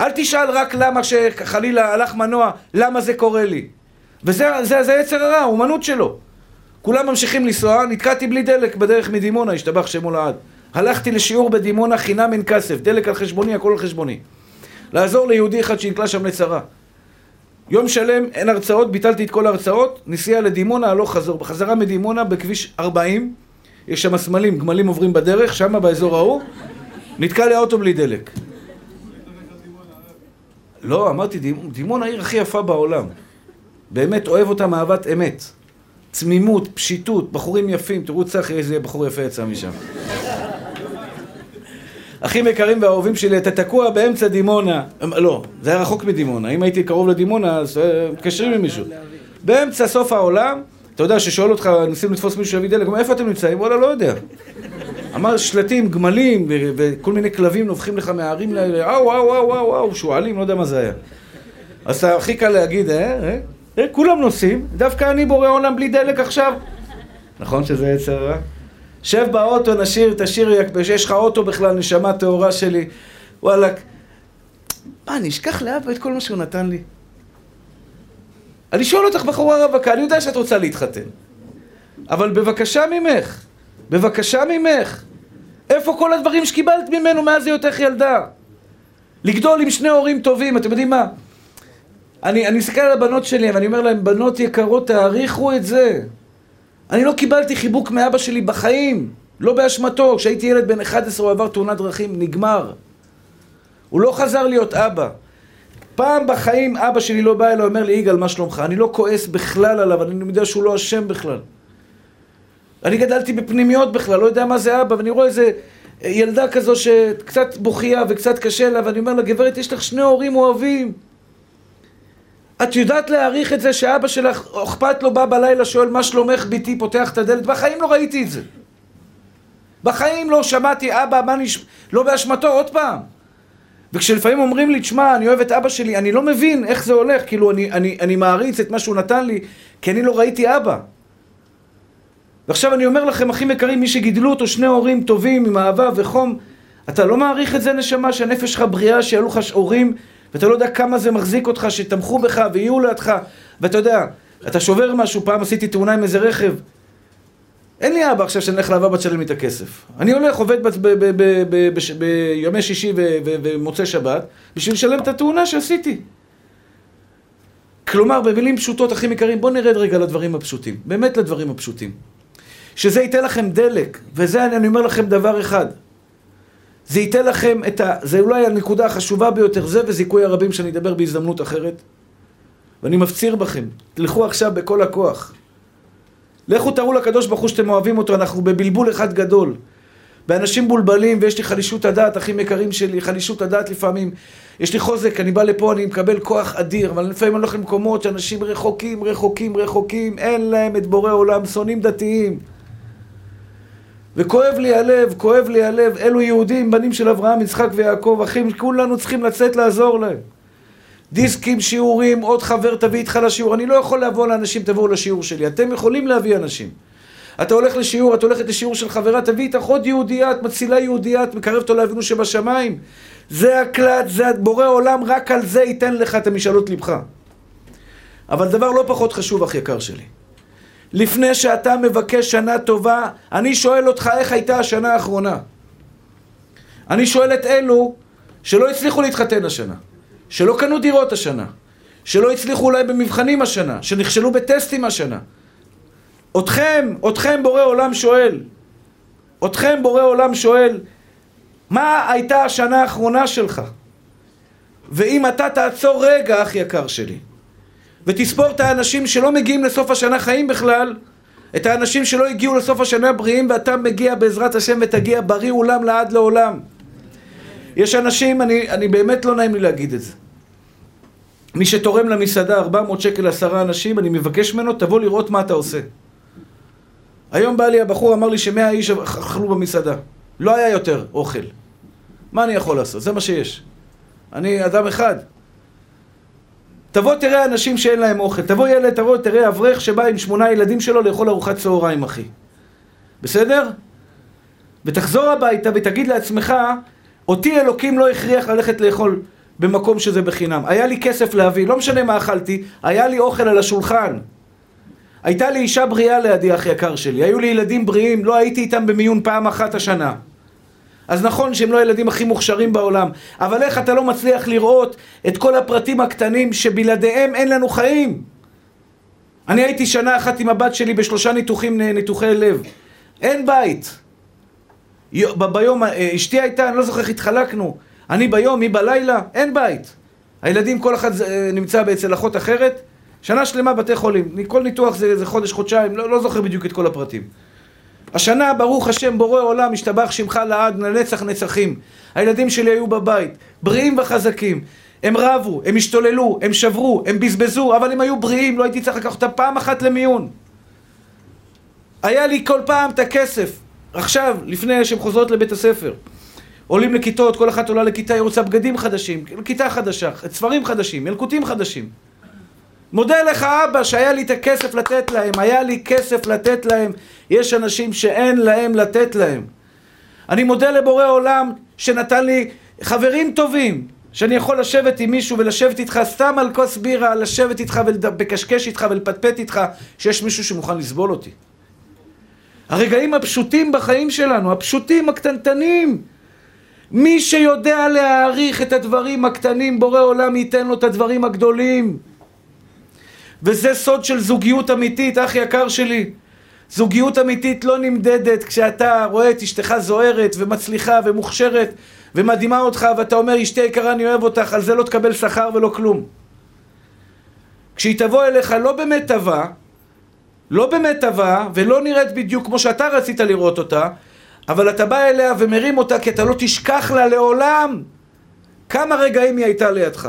אל תשאל רק למה שחלילה הלך מנוע, למה זה קורה לי. וזה זה, זה יצר הרע, האומנות שלו. כולם ממשיכים לנסוע, נתקעתי בלי דלק בדרך מדימונה, השתבח שמו לעד. הלכתי לשיעור בדימונה חינם אין כסף, דלק על חשבוני, הכל על חשבוני. לעזור ליהודי אחד שנקלע שם לצרה. יום שלם, אין הרצאות, ביטלתי את כל ההרצאות, נסיעה לדימונה, הלוך חזור. בחזרה מדימונה, בכביש 40, יש שם סמלים, גמלים עוברים בדרך, שם באזור ההוא, נתקע לי האוטו בלי דלק. לא, אמרתי, דימונה העיר הכי יפה בעולם. באמת אוהב אותם אהבת אמת. צמימות, פשיטות, בחורים יפים. תראו צחי איזה בחור יפה יצא משם. אחים יקרים ואהובים שלי, אתה תקוע באמצע דימונה. לא, זה היה רחוק מדימונה. אם הייתי קרוב לדימונה, אז אה, מתקשרים עם מישהו. באמצע סוף העולם, אתה יודע, ששואל אותך, ניסים לתפוס מישהו שיביא דלק, איפה אתם נמצאים? וואלה, לא יודע. אמר שלטים, גמלים, וכל מיני כלבים נובחים לך מהערים לאלה, וואו, וואו, וואו, וואו, וואו, שועלים, לא יודע מה זה היה. אז הכי קל להגיד, אה, אה, אה, כולם נוסעים, דווקא אני בורא עולם בלי דלק עכשיו. נכון שזה יצר רע? שב באוטו, נשיר את השיר, שיש לך אוטו בכלל, נשמה טהורה שלי. וואלכ. מה, אני אשכח לאבא את כל מה שהוא נתן לי? אני שואל אותך, בחורה רווקה, אני יודע שאת רוצה להתחתן. אבל בבקשה ממך, בבקשה ממך, איפה כל הדברים שקיבלת ממנו מאז היותך ילדה? לגדול עם שני הורים טובים, אתם יודעים מה? אני מסתכל על הבנות שלי ואני אומר להן, בנות יקרות, תעריכו את זה. אני לא קיבלתי חיבוק מאבא שלי בחיים, לא באשמתו. כשהייתי ילד בן 11 הוא עבר תאונת דרכים, נגמר. הוא לא חזר להיות אבא. פעם בחיים אבא שלי לא בא אליי, אומר לי, יגאל, מה שלומך? אני לא כועס בכלל עליו, אני יודע שהוא לא אשם בכלל. אני גדלתי בפנימיות בכלל, לא יודע מה זה אבא, ואני רואה איזה ילדה כזו שקצת בוכייה וקצת קשה לה, ואני אומר לה, גברת, יש לך שני הורים אוהבים. את יודעת להעריך את זה שאבא שלך, אכפת לו, בא בלילה, שואל מה שלומך ביתי, פותח את הדלת? בחיים לא ראיתי את זה. בחיים לא שמעתי אבא, מה נש... לא באשמתו, עוד פעם. וכשלפעמים אומרים לי, תשמע, אני אוהב את אבא שלי, אני לא מבין איך זה הולך, כאילו, אני, אני, אני מעריץ את מה שהוא נתן לי, כי אני לא ראיתי אבא. ועכשיו אני אומר לכם, אחים יקרים, מי שגידלו אותו שני הורים טובים, עם אהבה וחום, אתה לא מעריך את זה, נשמה, שהנפש שלך בריאה, שיהיו לך הורים, ואתה לא יודע כמה זה מחזיק אותך, שתמכו בך ויהיו לידך, ואתה יודע, אתה שובר משהו, פעם עשיתי תאונה עם איזה רכב, אין לי אבא עכשיו שאני הולך לאבא תשלם לי את הכסף. אני הולך, עובד בימי שישי ומוצאי שבת, בשביל לשלם את התאונה שעשיתי. כלומר, במילים פשוטות, אחים יקרים, בואו נרד רגע לדברים הפשוטים. באמת לדברים הפשוטים. שזה ייתן לכם דלק, וזה אני אומר לכם דבר אחד. זה ייתן לכם את ה... זה אולי הנקודה החשובה ביותר, זה וזיכוי הרבים שאני אדבר בהזדמנות אחרת. ואני מפציר בכם, תלכו עכשיו בכל הכוח. לכו תראו לקדוש ברוך הוא שאתם אוהבים אותו, אנחנו בבלבול אחד גדול. באנשים בולבלים, ויש לי חלישות הדעת, אחים יקרים שלי, חלישות הדעת לפעמים. יש לי חוזק, אני בא לפה, אני מקבל כוח אדיר, אבל לפעמים אני הולך למקומות שאנשים רחוקים, רחוקים, רחוקים, אין להם את בורא עולם, שונאים דתיים. וכואב לי הלב, כואב לי הלב, אלו יהודים, בנים של אברהם, יצחק ויעקב, אחים, כולנו צריכים לצאת לעזור להם. דיסקים, שיעורים, עוד חבר תביא איתך לשיעור. אני לא יכול לבוא לאנשים, תבואו לשיעור שלי. אתם יכולים להביא אנשים. אתה הולך לשיעור, את הולכת לשיעור של חברה, תביא איתך עוד יהודייה, את מצילה יהודייה, את מקרבת אותו לאבינו שבשמיים. זה הקלט, זה בורא עולם, רק על זה ייתן לך את המשאלות לבך. אבל דבר לא פחות חשוב, אח יקר שלי. לפני שאתה מבקש שנה טובה, אני שואל אותך איך הייתה השנה האחרונה. אני שואל את אלו שלא הצליחו להתחתן השנה, שלא קנו דירות השנה, שלא הצליחו אולי במבחנים השנה, שנכשלו בטסטים השנה. אתכם, אתכם בורא עולם שואל, אתכם בורא עולם שואל, מה הייתה השנה האחרונה שלך? ואם אתה תעצור רגע, אח יקר שלי, ותספור את האנשים שלא מגיעים לסוף השנה חיים בכלל, את האנשים שלא הגיעו לסוף השנה בריאים, ואתה מגיע בעזרת השם ותגיע בריא עולם לעד לעולם. יש אנשים, אני, אני באמת לא נעים לי להגיד את זה. מי שתורם למסעדה 400 שקל לעשרה אנשים, אני מבקש ממנו, תבוא לראות מה אתה עושה. היום בא לי הבחור, אמר לי שמאה איש אכלו במסעדה. לא היה יותר אוכל. מה אני יכול לעשות? זה מה שיש. אני אדם אחד. תבוא תראה אנשים שאין להם אוכל. תבוא ילד, תבוא תראה אברך שבא עם שמונה ילדים שלו לאכול ארוחת צהריים, אחי. בסדר? ותחזור הביתה ותגיד לעצמך, אותי אלוקים לא הכריח ללכת לאכול במקום שזה בחינם. היה לי כסף להביא, לא משנה מה אכלתי, היה לי אוכל על השולחן. הייתה לי אישה בריאה לידי, אח יקר שלי. היו לי ילדים בריאים, לא הייתי איתם במיון פעם אחת השנה. אז נכון שהם לא הילדים הכי מוכשרים בעולם, אבל איך אתה לא מצליח לראות את כל הפרטים הקטנים שבלעדיהם אין לנו חיים? אני הייתי שנה אחת עם הבת שלי בשלושה ניתוחים, ניתוחי לב. אין בית. ביום, אה, אשתי הייתה, אני לא זוכר איך התחלקנו. אני ביום, היא בלילה, אין בית. הילדים, כל אחד אה, נמצא אצל אחות אחרת. שנה שלמה בתי חולים. כל ניתוח זה, זה חודש, חודשיים, לא, לא זוכר בדיוק את כל הפרטים. השנה, ברוך השם, בורא עולם, השתבח שמך לעד, לנצח נצחים. הילדים שלי היו בבית, בריאים וחזקים. הם רבו, הם השתוללו, הם שברו, הם בזבזו, אבל הם היו בריאים, לא הייתי צריך לקחת פעם אחת למיון. היה לי כל פעם את הכסף. עכשיו, לפני שהן חוזרות לבית הספר. עולים לכיתות, כל אחת עולה לכיתה, היא רוצה בגדים חדשים, כיתה חדשה, ספרים חדשים, ילקוטים חדשים. מודה לך אבא שהיה לי את הכסף לתת להם, היה לי כסף לתת להם, יש אנשים שאין להם לתת להם. אני מודה לבורא עולם שנתן לי חברים טובים, שאני יכול לשבת עם מישהו ולשבת איתך סתם על כוס בירה, לשבת איתך ולקשקש איתך ולפטפט איתך, שיש מישהו שמוכן לסבול אותי. הרגעים הפשוטים בחיים שלנו, הפשוטים, הקטנטנים. מי שיודע להעריך את הדברים הקטנים, בורא עולם ייתן לו את הדברים הגדולים. וזה סוד של זוגיות אמיתית, אח יקר שלי. זוגיות אמיתית לא נמדדת כשאתה רואה את אשתך זוהרת ומצליחה ומוכשרת ומדהימה אותך ואתה אומר אשתי יקרה אני אוהב אותך, על זה לא תקבל שכר ולא כלום. כשהיא תבוא אליך לא באמת טובה, לא באמת טובה ולא נראית בדיוק כמו שאתה רצית לראות אותה, אבל אתה בא אליה ומרים אותה כי אתה לא תשכח לה לעולם כמה רגעים היא הייתה לידך.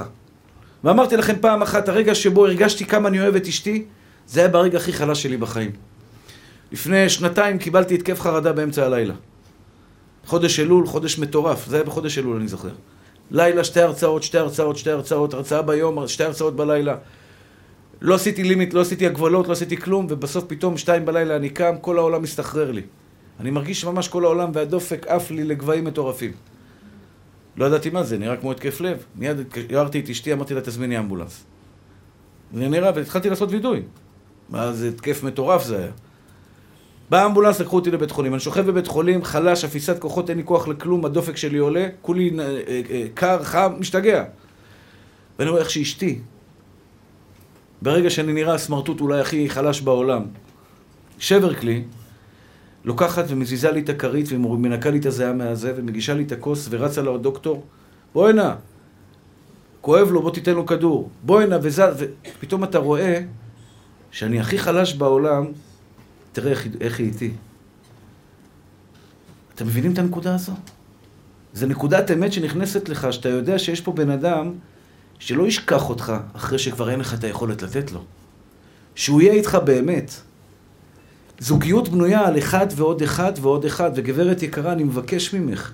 ואמרתי לכם פעם אחת, הרגע שבו הרגשתי כמה אני אוהב את אשתי, זה היה ברגע הכי חלש שלי בחיים. לפני שנתיים קיבלתי התקף חרדה באמצע הלילה. חודש אלול, חודש מטורף, זה היה בחודש אלול, אני זוכר. לילה, שתי הרצאות, שתי הרצאות, שתי הרצאות, הרצאה ביום, שתי הרצאות בלילה. לא עשיתי לימיט, לא עשיתי הגבלות, לא עשיתי כלום, ובסוף פתאום שתיים בלילה אני קם, כל העולם מסתחרר לי. אני מרגיש ממש כל העולם והדופק עף לי לגבהים מטורפים. לא ידעתי מה זה, נראה כמו התקף לב. מיד הערתי את אשתי, אמרתי לה, תזמיני אמבולנס. זה נראה, והתחלתי לעשות וידוי. זה התקף מטורף זה היה. בא אמבולנס, לקחו אותי לבית חולים. אני שוכב בבית חולים, חלש, אפיסת כוחות, אין לי כוח לכלום, הדופק שלי עולה, כולי אה, אה, קר, חם, משתגע. ואני רואה איך שאשתי, ברגע שאני נראה הסמרטוט אולי הכי חלש בעולם, שבר כלי, לוקחת ומזיזה לי את הכרית ומנקה לי את הזיעה מהזה ומגישה לי את הכוס ורצה לדוקטור בוא הנה כואב לו בוא תיתן לו כדור בוא הנה וזז ופתאום אתה רואה שאני הכי חלש בעולם תראה איך, איך היא איתי. אתם מבינים את הנקודה הזו? זה נקודת אמת שנכנסת לך, שאתה יודע שיש פה בן אדם שלא ישכח אותך אחרי שכבר אין לך את היכולת לתת לו. שהוא יהיה איתך באמת. זוגיות בנויה על אחד ועוד אחד ועוד אחד, וגברת יקרה, אני מבקש ממך.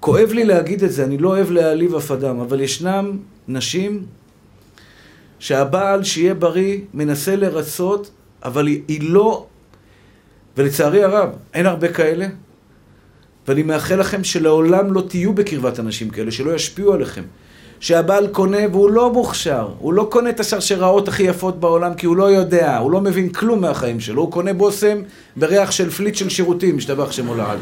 כואב לי להגיד את זה, אני לא אוהב להעליב אף אדם, אבל ישנם נשים שהבעל, שיהיה בריא, מנסה לרצות, אבל היא, היא לא... ולצערי הרב, אין הרבה כאלה, ואני מאחל לכם שלעולם לא תהיו בקרבת אנשים כאלה, שלא ישפיעו עליכם. שהבעל קונה והוא לא מוכשר, הוא לא קונה את השרשראות הכי יפות בעולם כי הוא לא יודע, הוא לא מבין כלום מהחיים שלו, הוא קונה בושם בריח של פליט של שירותים, משתבח שמו לעד.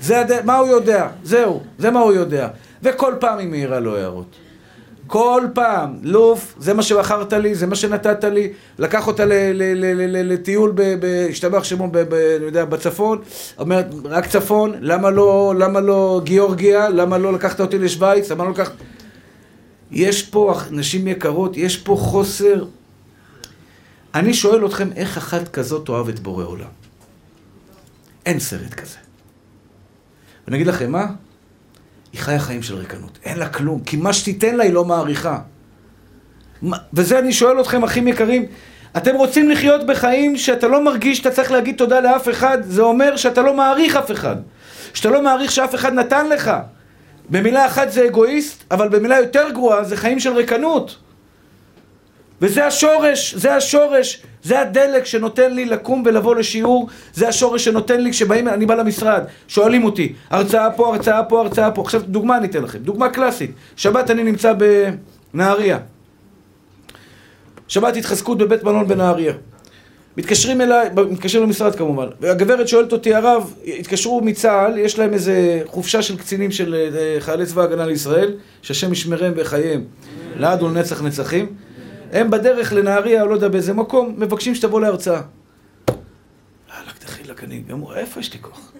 זה הד... מה הוא יודע, זהו, זה מה הוא יודע. וכל פעם היא מעירה לו הערות. כל פעם, לוף, זה מה שבחרת לי, זה מה שנתת לי, לקח אותה לטיול, השתבח שמו, אני יודע, בצפון, אומרת, רק צפון, למה לא, למה לא גיאורגיה, למה לא לקחת אותי לשוויץ, למה לא לקחת... יש פה, נשים יקרות, יש פה חוסר. אני שואל אתכם, איך אחת כזאת אוהבת בורא עולם? אין סרט כזה. ואני אגיד לכם מה? היא חיה חיים של ריקנות. אין לה כלום, כי מה שתיתן לה היא לא מעריכה. וזה אני שואל אתכם, אחים יקרים, אתם רוצים לחיות בחיים שאתה לא מרגיש שאתה צריך להגיד תודה לאף אחד, זה אומר שאתה לא מעריך אף אחד. שאתה לא מעריך שאף אחד נתן לך. במילה אחת זה אגואיסט, אבל במילה יותר גרועה זה חיים של ריקנות. וזה השורש, זה השורש, זה הדלק שנותן לי לקום ולבוא לשיעור, זה השורש שנותן לי כשבאים, אני בא למשרד, שואלים אותי, הרצאה פה, הרצאה פה, הרצאה פה. עכשיו דוגמה אני אתן לכם, דוגמה קלאסית. שבת אני נמצא בנהריה. שבת התחזקות בבית מלון בנהריה. מתקשרים אליי, מתקשרים למשרד כמובן, והגברת שואלת אותי, הרב, התקשרו מצה"ל, יש להם איזה חופשה של קצינים של אה, חיילי צבא ההגנה לישראל, שהשם ישמרם בחייהם לעד ולנצח נצחים. הם בדרך לנהריה, או לא יודע באיזה מקום, מבקשים שתבוא להרצאה. יאללה, דחילק, אני אמרו, איפה יש לי כוח?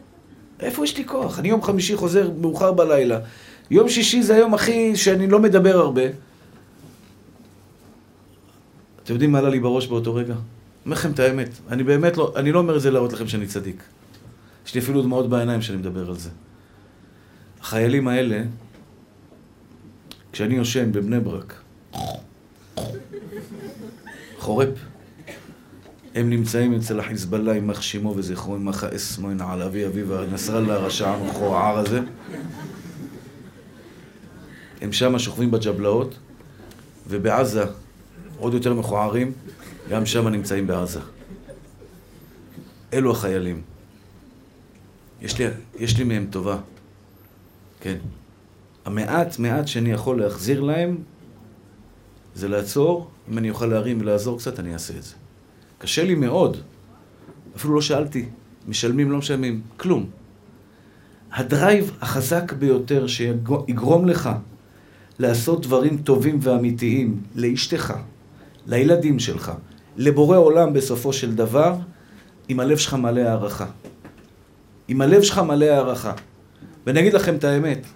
איפה יש לי כוח? אני יום חמישי חוזר מאוחר בלילה. יום שישי זה היום הכי שאני לא מדבר הרבה. אתם יודעים מה עלה לי בראש באותו רגע? אומר לכם את האמת, אני באמת לא, אני לא אומר את זה להראות לכם שאני צדיק. יש לי אפילו דמעות בעיניים כשאני מדבר על זה. החיילים האלה, כשאני יושן בבני ברק, חורפ, הם נמצאים אצל החיזבאללה, יימח שמו וזכרו, יימח האסמו, ינעל אבי אביו, נסראללה הרשע המכוער הזה. הם שם שוכבים בג'בלאות, ובעזה, עוד יותר מכוערים, גם שם נמצאים בעזה. אלו החיילים. יש לי, יש לי מהם טובה. כן. המעט מעט שאני יכול להחזיר להם זה לעצור, אם אני אוכל להרים ולעזור קצת, אני אעשה את זה. קשה לי מאוד. אפילו לא שאלתי, משלמים, לא משלמים, כלום. הדרייב החזק ביותר שיגרום לך לעשות דברים טובים ואמיתיים לאשתך, לילדים שלך, לבורא עולם בסופו של דבר, אם הלב שלך מלא הערכה. אם הלב שלך מלא הערכה. ואני אגיד לכם את האמת,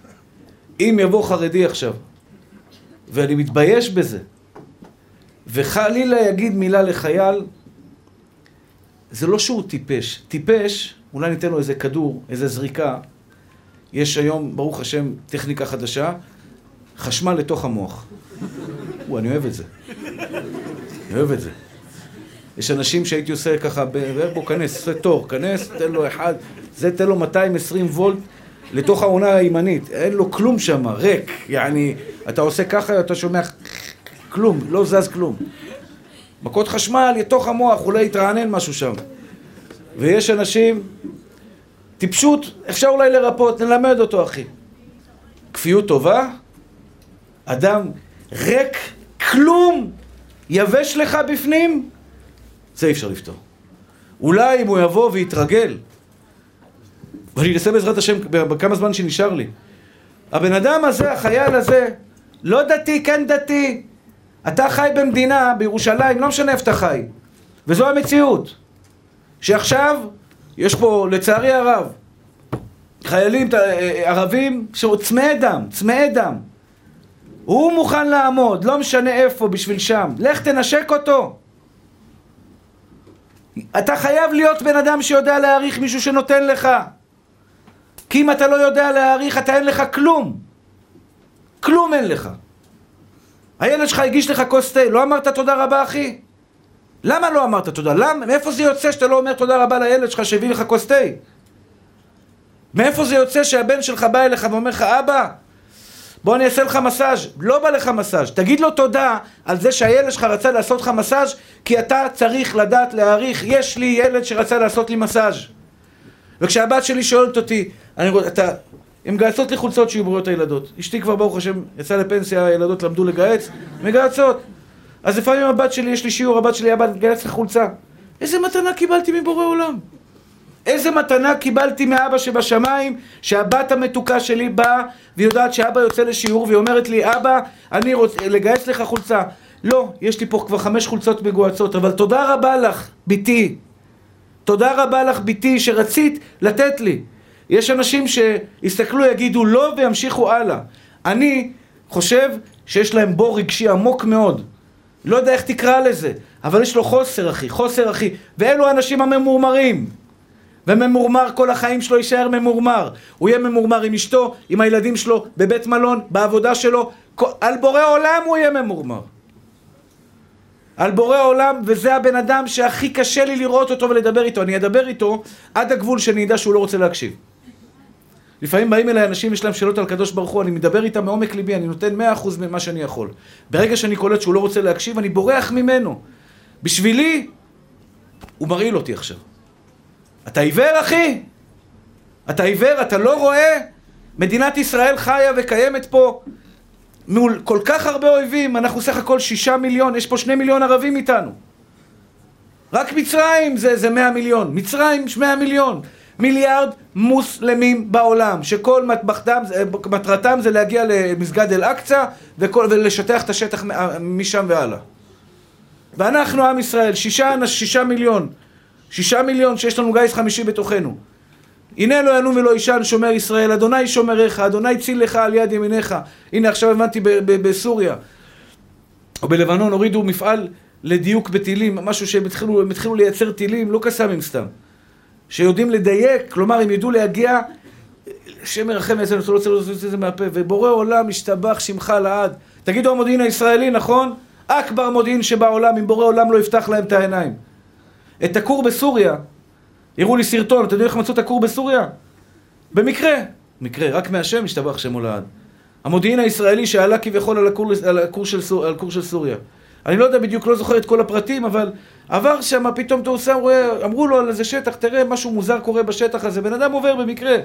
אם יבוא חרדי עכשיו, ואני מתבייש בזה, וחלילה יגיד מילה לחייל, זה לא שהוא טיפש. טיפש, אולי ניתן לו איזה כדור, איזה זריקה. יש היום, ברוך השם, טכניקה חדשה, חשמל לתוך המוח. וואו, אני אוהב את זה. אני אוהב את זה. יש אנשים שהייתי עושה ככה, בוא כנס, עושה תור, כנס, תן לו אחד, זה תן לו 220 וולט לתוך העונה הימנית, אין לו כלום שם, ריק, יעני, אתה עושה ככה, אתה שומע כלום, לא זז כלום. מכות חשמל לתוך המוח, אולי יתרענן משהו שם. ויש אנשים, טיפשות, אפשר אולי לרפות, נלמד אותו אחי. כפיות טובה, אדם ריק, כלום, יבש לך בפנים, זה אי אפשר לפתור. אולי אם הוא יבוא ויתרגל, ואני אנסה בעזרת השם בכמה זמן שנשאר לי. הבן אדם הזה, החייל הזה, לא דתי, כן דתי. אתה חי במדינה, בירושלים, לא משנה איפה אתה חי. וזו המציאות. שעכשיו, יש פה, לצערי הרב, חיילים ערבים שצמאי דם, צמאי דם. הוא מוכן לעמוד, לא משנה איפה, בשביל שם. לך תנשק אותו. אתה חייב להיות בן אדם שיודע להעריך מישהו שנותן לך. כי אם אתה לא יודע להעריך, אתה אין לך כלום. כלום אין לך. הילד שלך הגיש לך כוס תה, לא אמרת תודה רבה אחי? למה לא אמרת תודה? למה? מאיפה זה יוצא שאתה לא אומר תודה רבה לילד שלך שהביא לך כוס תה? מאיפה זה יוצא שהבן שלך בא אליך ואומר לך, אבא, בוא אני אעשה לך מסאז' לא בא לך מסאז' תגיד לו תודה על זה שהילד שלך רצה לעשות לך מסאז' כי אתה צריך לדעת להעריך, יש לי ילד שרצה לעשות לי מסאז' וכשהבת שלי שואלת אותי, אני רואה, אתה, הן מגייסות לי חולצות שיהיו בריאות הילדות. אשתי כבר ברוך השם יצאה לפנסיה, הילדות למדו לגייס, מגייסות. אז לפעמים הבת שלי, יש לי שיעור, הבת שלי הבת מגייס לי חולצה. איזה מתנה קיבלתי מבורא עולם. איזה מתנה קיבלתי מאבא שבשמיים, שהבת המתוקה שלי באה ויודעת שאבא יוצא לשיעור והיא אומרת לי, אבא, אני רוצה לגייס לך חולצה. לא, יש לי פה כבר חמש חולצות מגועצות, אבל תודה רבה לך, בתי. תודה רבה לך, בתי, שרצית לתת לי. יש אנשים שיסתכלו, יגידו לא וימשיכו הלאה. אני חושב שיש להם בור רגשי עמוק מאוד. לא יודע איך תקרא לזה, אבל יש לו חוסר, אחי, חוסר, אחי. ואלו האנשים הממורמרים. וממורמר כל החיים שלו יישאר ממורמר. הוא יהיה ממורמר עם אשתו, עם הילדים שלו, בבית מלון, בעבודה שלו. על בורא עולם הוא יהיה ממורמר. על בורא עולם, וזה הבן אדם שהכי קשה לי לראות אותו ולדבר איתו. אני אדבר איתו עד הגבול שאני אדע שהוא לא רוצה להקשיב. לפעמים באים אליי אנשים, יש להם שאלות על הקדוש ברוך הוא, אני מדבר איתם מעומק ליבי, אני נותן מאה אחוז ממה שאני יכול. ברגע שאני קולט שהוא לא רוצה להקשיב, אני בורח ממנו. בשבילי, הוא מרעיל אותי עכשיו. אתה עיוור, אחי? אתה עיוור? אתה לא רואה? מדינת ישראל חיה וקיימת פה מול כל כך הרבה אויבים, אנחנו סך הכל שישה מיליון, יש פה שני מיליון ערבים איתנו. רק מצרים זה, זה מאה מיליון, מצרים מאה מיליון. מיליארד מוסלמים בעולם, שכל מטבחתם, מטרתם זה להגיע למסגד אל-אקצא ולשטח את השטח משם והלאה. ואנחנו עם ישראל, שישה, שישה מיליון, שישה מיליון שיש לנו גיס חמישי בתוכנו. הנה לא ינום ולא יישן שומר ישראל, אדוני שומריך, אדוני ציל לך על יד ימיניך. הנה עכשיו הבנתי בסוריה, או בלבנון הורידו מפעל לדיוק בטילים, משהו שהם התחילו, התחילו לייצר טילים, לא קסאמים סתם. שיודעים לדייק, כלומר הם ידעו להגיע, שם מרחם אצלנו, אתה לא רוצה לעשות את זה מהפה, ובורא עולם משתבח שמך לעד. תגידו המודיעין הישראלי, נכון? אכבר מודיעין שבעולם, אם בורא עולם לא יפתח להם את העיניים. את הכור בסוריה, הראו לי סרטון, אתם יודעים איך מצאו את הכור בסוריה? במקרה, מקרה, רק מהשם משתבח שמו לעד. המודיעין הישראלי שעלה כביכול על הכור, על הכור, של, סור, על הכור של סוריה. אני לא יודע בדיוק, לא זוכר את כל הפרטים, אבל עבר שם, פתאום עושה, אמרו לו על איזה שטח, תראה, משהו מוזר קורה בשטח הזה, בן אדם עובר במקרה.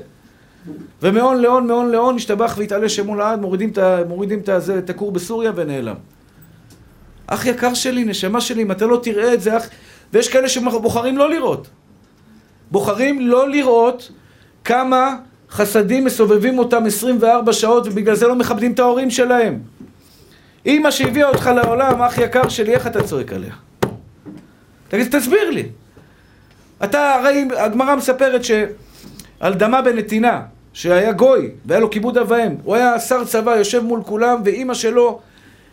ומהון להון, מהון להון, השתבח והתעלה שמו לעד, מורידים את הכור בסוריה ונעלם. אח יקר שלי, נשמה שלי, אם אתה לא תראה את זה, אח... ויש כאלה שבוחרים לא לראות. בוחרים לא לראות כמה חסדים מסובבים אותם 24 שעות ובגלל זה לא מכבדים את ההורים שלהם. אימא שהביאה אותך לעולם, אח יקר שלי, איך אתה צועק עליה? תגיד, תסביר לי. אתה, הרי הגמרא מספרת שעל דמה בנתינה, שהיה גוי, והיה לו כיבוד אב ואם, הוא היה שר צבא, יושב מול כולם, ואימא שלו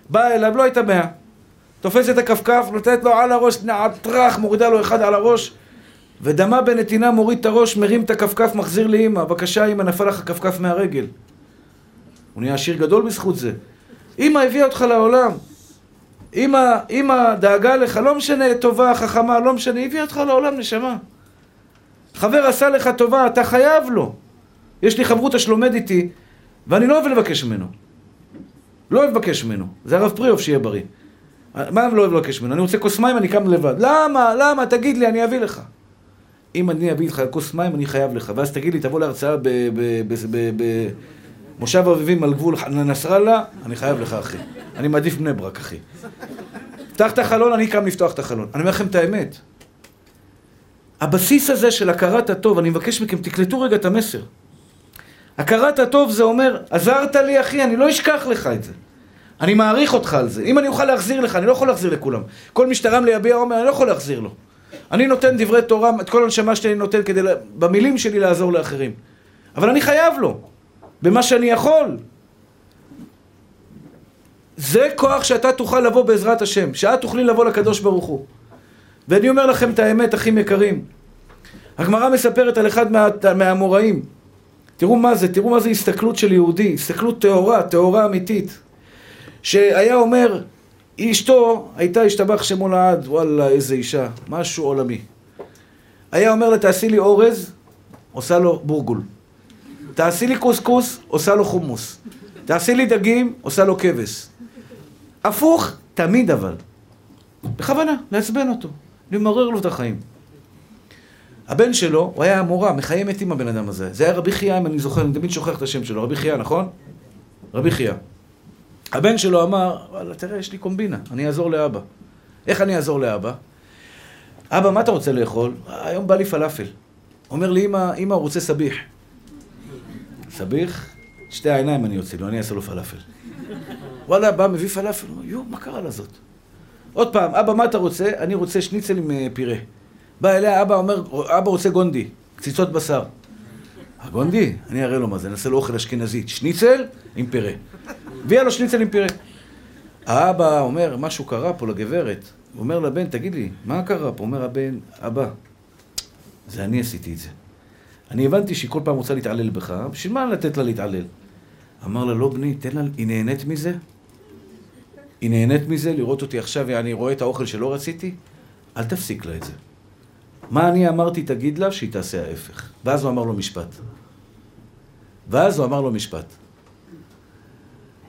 באה אליו, לא הייתה מאה. תופסת את הכפכף, נותנת לו על הראש, טראח, מורידה לו אחד על הראש, ודמה בנתינה מוריד את הראש, מרים את הכפכף, מחזיר לאימא. בבקשה, אימא, נפל לך הכפכף מהרגל. הוא נהיה עשיר גדול בזכות זה. אימא הביאה אותך לעולם. אימא, אימא דאגה לך, לא משנה טובה, חכמה, לא משנה, הביאה אותך לעולם, נשמה. חבר עשה לך טובה, אתה חייב לו. יש לי חברותא שלומד איתי, ואני לא אוהב לבקש ממנו. לא אוהב לבקש ממנו. זה הרב פריאוף שיהיה בריא. מה אני לא אוהב לבקש ממנו? אני רוצה כוס מים, אני קם לבד. למה? למה? תגיד לי, אני אביא לך. אם אני אביא לך כוס מים, אני חייב לך. ואז תגיד לי, תבוא להרצאה במושב אביבים על גבול נסראללה, אני חייב לך, אחי. אני מעדיף בני ברק, אחי. פתח את החלון, אני קם לפתוח את החלון. אני אומר לכם את האמת. הבסיס הזה של הכרת הטוב, אני מבקש מכם, תקלטו רגע את המסר. הכרת הטוב זה אומר, עזרת לי אחי, אני לא אשכח לך את זה. אני מעריך אותך על זה. אם אני אוכל להחזיר לך, אני לא יכול להחזיר לכולם. כל מי שתרם לי יביע עומר, אני לא יכול להחזיר לו. אני נותן דברי תורה, את כל הנשמה שלי אני נותן כדי, במילים שלי לעזור לאחרים. אבל אני חייב לו, במה שאני יכול. זה כוח שאתה תוכל לבוא בעזרת השם, שאת תוכלי לבוא לקדוש ברוך הוא. ואני אומר לכם את האמת, אחים יקרים. הגמרא מספרת על אחד מה, מהאמוראים. תראו מה זה, תראו מה זה הסתכלות של יהודי, הסתכלות טהורה, טהורה אמיתית. שהיה אומר, אשתו הייתה השתבח שמו לעד, וואלה איזה אישה, משהו עולמי. היה אומר לה, תעשי לי אורז, עושה לו בורגול. תעשי לי קוסקוס, עושה לו חומוס. תעשי לי דגים, עושה לו כבש. הפוך, תמיד אבל. בכוונה, לעצבן אותו, למרר לו את החיים. הבן שלו, הוא היה מורה, מחיי מתים הבן אדם הזה. זה היה רבי חייא, אם אני זוכר, אני תמיד שוכח את השם שלו, רבי חייא, נכון? רבי חייא. הבן שלו אמר, וואלה, תראה, יש לי קומבינה, אני אעזור לאבא. איך אני אעזור לאבא? אבא, מה אתה רוצה לאכול? היום בא לי פלאפל. אומר לי, אמא, אמא, הוא רוצה סביח. סביח? שתי העיניים אני אוציא לו, אני אעשה לו פלאפל. וואלה, בא, מביא פלאפל, יואו, מה קרה לזאת? עוד פעם, אבא, מה אתה רוצה? אני רוצה שניצל עם אה, פירה. בא אליה, אבא אומר, אבא רוצה גונדי, קציצות בשר. הגונדי? אני אראה לו מה זה, נעשה לו אוכל אשכנזי. שניצל עם פירה. הביאה לו שניצל עם פירה. האבא אומר, משהו קרה פה לגברת. הוא אומר לבן, תגיד לי, מה קרה פה? אומר הבן, אבא, זה אני עשיתי את זה. אני הבנתי שהיא כל פעם רוצה להתעלל בך, בשביל מה לתת לה להתעלל? אמר לה, לא בני, תן לה, היא נהנית מזה? היא נהנית מזה לראות אותי עכשיו, אני רואה את האוכל שלא רציתי? אל תפסיק לה את זה. מה אני אמרתי, תגיד לה, שהיא תעשה ההפך. ואז הוא אמר לו משפט. ואז הוא אמר לו משפט.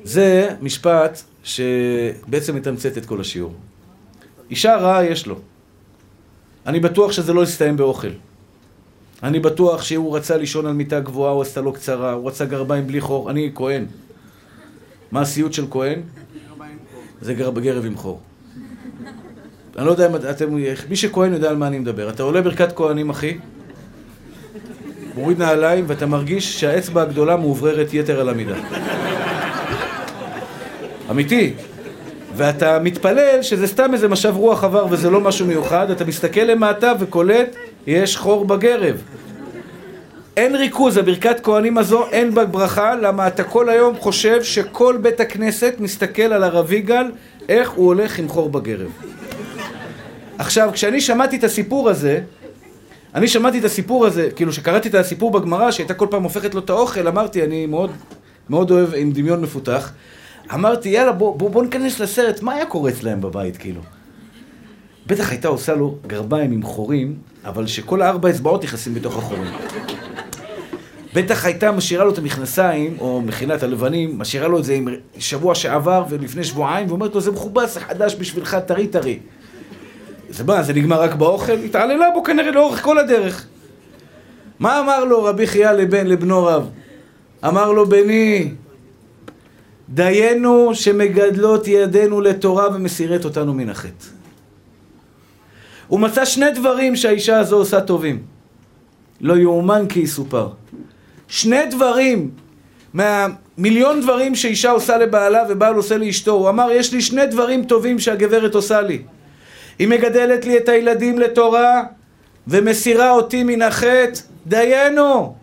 זה משפט שבעצם מתמצת את כל השיעור. אישה רעה יש לו. אני בטוח שזה לא יסתיים באוכל. אני בטוח שהוא רצה לישון על מיטה גבוהה, הוא עשתה לו קצרה, הוא רצה גרביים בלי חור. אני כהן. מה הסיוט של כהן? זה גרב, עם חור. אני לא יודע אם אתם... מי שכהן יודע על מה אני מדבר. אתה עולה ברכת כהנים, אחי, מוריד נעליים, ואתה מרגיש שהאצבע הגדולה מאובררת יתר על המידה. אמיתי. ואתה מתפלל שזה סתם איזה משב רוח עבר וזה לא משהו מיוחד, אתה מסתכל למטה וקולט, יש חור בגרב. אין ריכוז, הברכת כהנים הזו אין בה ברכה, למה אתה כל היום חושב שכל בית הכנסת מסתכל על הרב יגאל, איך הוא הולך עם חור בגרב. עכשיו, כשאני שמעתי את הסיפור הזה, אני שמעתי את הסיפור הזה, כאילו שקראתי את הסיפור בגמרא, שהייתה כל פעם הופכת לו את האוכל, אמרתי, אני מאוד, מאוד אוהב עם דמיון מפותח. אמרתי, יאללה, בוא, בוא, בוא ניכנס לסרט, מה היה קורה אצלהם בבית, כאילו? בטח הייתה עושה לו גרביים עם חורים, אבל שכל הארבע אצבעות נכנסים בתוך החורים. בטח הייתה משאירה לו את המכנסיים, או מכינת הלבנים, משאירה לו את זה עם שבוע שעבר ולפני שבועיים, ואומרת לו, זה מכובס, זה חדש בשבילך, טרי טרי. זה מה, זה נגמר רק באוכל? התעללה בו כנראה לאורך כל הדרך. מה אמר לו רבי חייא לבן, לבנו רב? אמר לו, בני, דיינו שמגדלות ידינו לתורה ומסירת אותנו מן החטא. הוא מצא שני דברים שהאישה הזו עושה טובים. לא יאומן כי יסופר. שני דברים מהמיליון דברים שאישה עושה לבעלה ובעל עושה לאשתו. הוא אמר, יש לי שני דברים טובים שהגברת עושה לי. היא מגדלת לי את הילדים לתורה ומסירה אותי מן החטא. דיינו!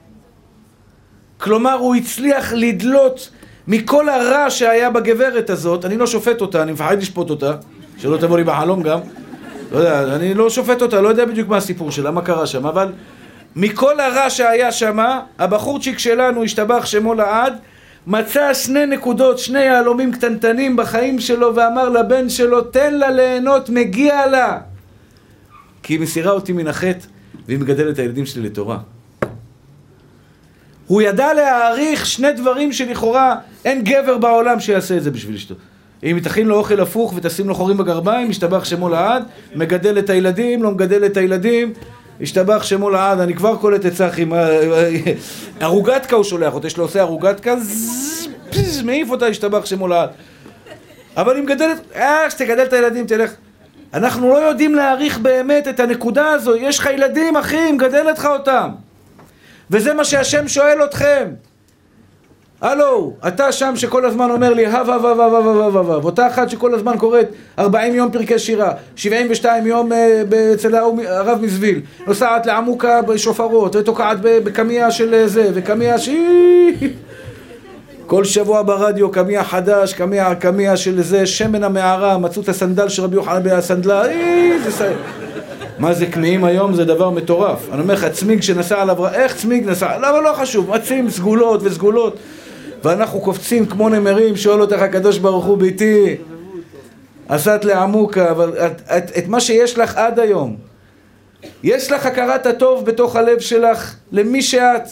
כלומר, הוא הצליח לדלות מכל הרע שהיה בגברת הזאת, אני לא שופט אותה, אני מפחד לשפוט אותה, שלא תבוא לי בחלום גם. לא יודע, אני לא שופט אותה, לא יודע בדיוק מה הסיפור שלה, מה קרה שם, אבל מכל הרע שהיה שם, הבחורצ'יק שלנו, השתבח שמו לעד, מצא שני נקודות, שני יהלומים קטנטנים בחיים שלו ואמר לבן שלו, תן לה ליהנות, מגיע לה. כי היא מסירה אותי מן החטא והיא מגדלת את הילדים שלי לתורה. הוא ידע להעריך שני דברים שלכאורה אין גבר בעולם שיעשה את זה בשביל אשתו. אם היא תכין לו אוכל הפוך ותשים לו חורים בגרביים, ישתבח שמו לעד, מגדל את הילדים, לא מגדל את הילדים, ישתבח שמו לעד, אני כבר קולט את צחי, ערוגתקה הוא שולח אותה, יש לו עושה ערוגתקה, מעיף אותה, ישתבח שמו לעד. אבל היא מגדלת, אה, שתגדל את הילדים, תלך. אנחנו לא יודעים להעריך באמת את הנקודה הזו, יש לך ילדים, אחי, מגדל לך אותם. וזה מה שהשם שואל אתכם. הלו, אתה שם שכל הזמן אומר לי, הו, הו, הו, הו, הו, הו, הו, הו, הו, אותה אחת שכל הזמן קוראת 40 יום פרקי שירה, 72 יום אה, אצל הרב מזוויל, נוסעת לעמוקה בשופרות, ותוקעת בקמיע של אה, זה, וקמיע ש... <laughs> כל שבוע ברדיו, קמיע חדש, קמיע, קמיע של זה, שמן המערה, מצאו את הסנדל של רבי יוחנן בן הסנדלה, אה, מה זה קמיעים היום? זה דבר מטורף. אני אומר לך, צמיג שנסע עליו, איך צמיג נסע? למה לא חשוב? מצים סגולות וסגולות. ואנחנו קופצים כמו נמרים, שואל אותך הקדוש ברוך הוא ביתי, עשת לעמוקה, אבל את, את, את מה שיש לך עד היום, יש לך הכרת הטוב בתוך הלב שלך למי שאת.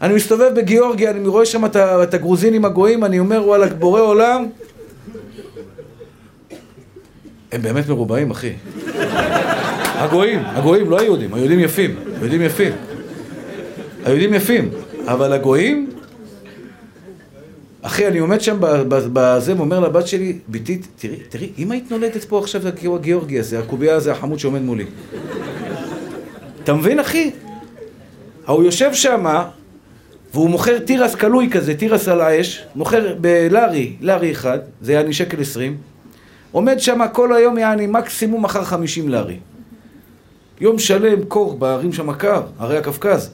אני מסתובב בגיאורגיה, אני רואה שם את, את הגרוזינים הגויים, אני אומר וואלה, בורא עולם, הם באמת מרובעים, אחי. הגויים, הגויים, לא היהודים, היהודים יפים, היהודים יפים. היהודים יפים, אבל הגויים, אחי, אני עומד שם בזה ואומר לבת שלי, ביתי, תראי, תראי, אם היית נולדת פה עכשיו, זה הגיאורגי הזה, הקובייה הזה, החמוד שעומד מולי. אתה מבין, אחי? הוא יושב שם, והוא מוכר תירס קלוי כזה, תירס על האש, מוכר בלארי, לארי אחד, זה יעני שקל עשרים, עומד שם כל היום יעני מקסימום מחר חמישים לארי. יום שלם קור בערים שם קר, ערי הקווקז.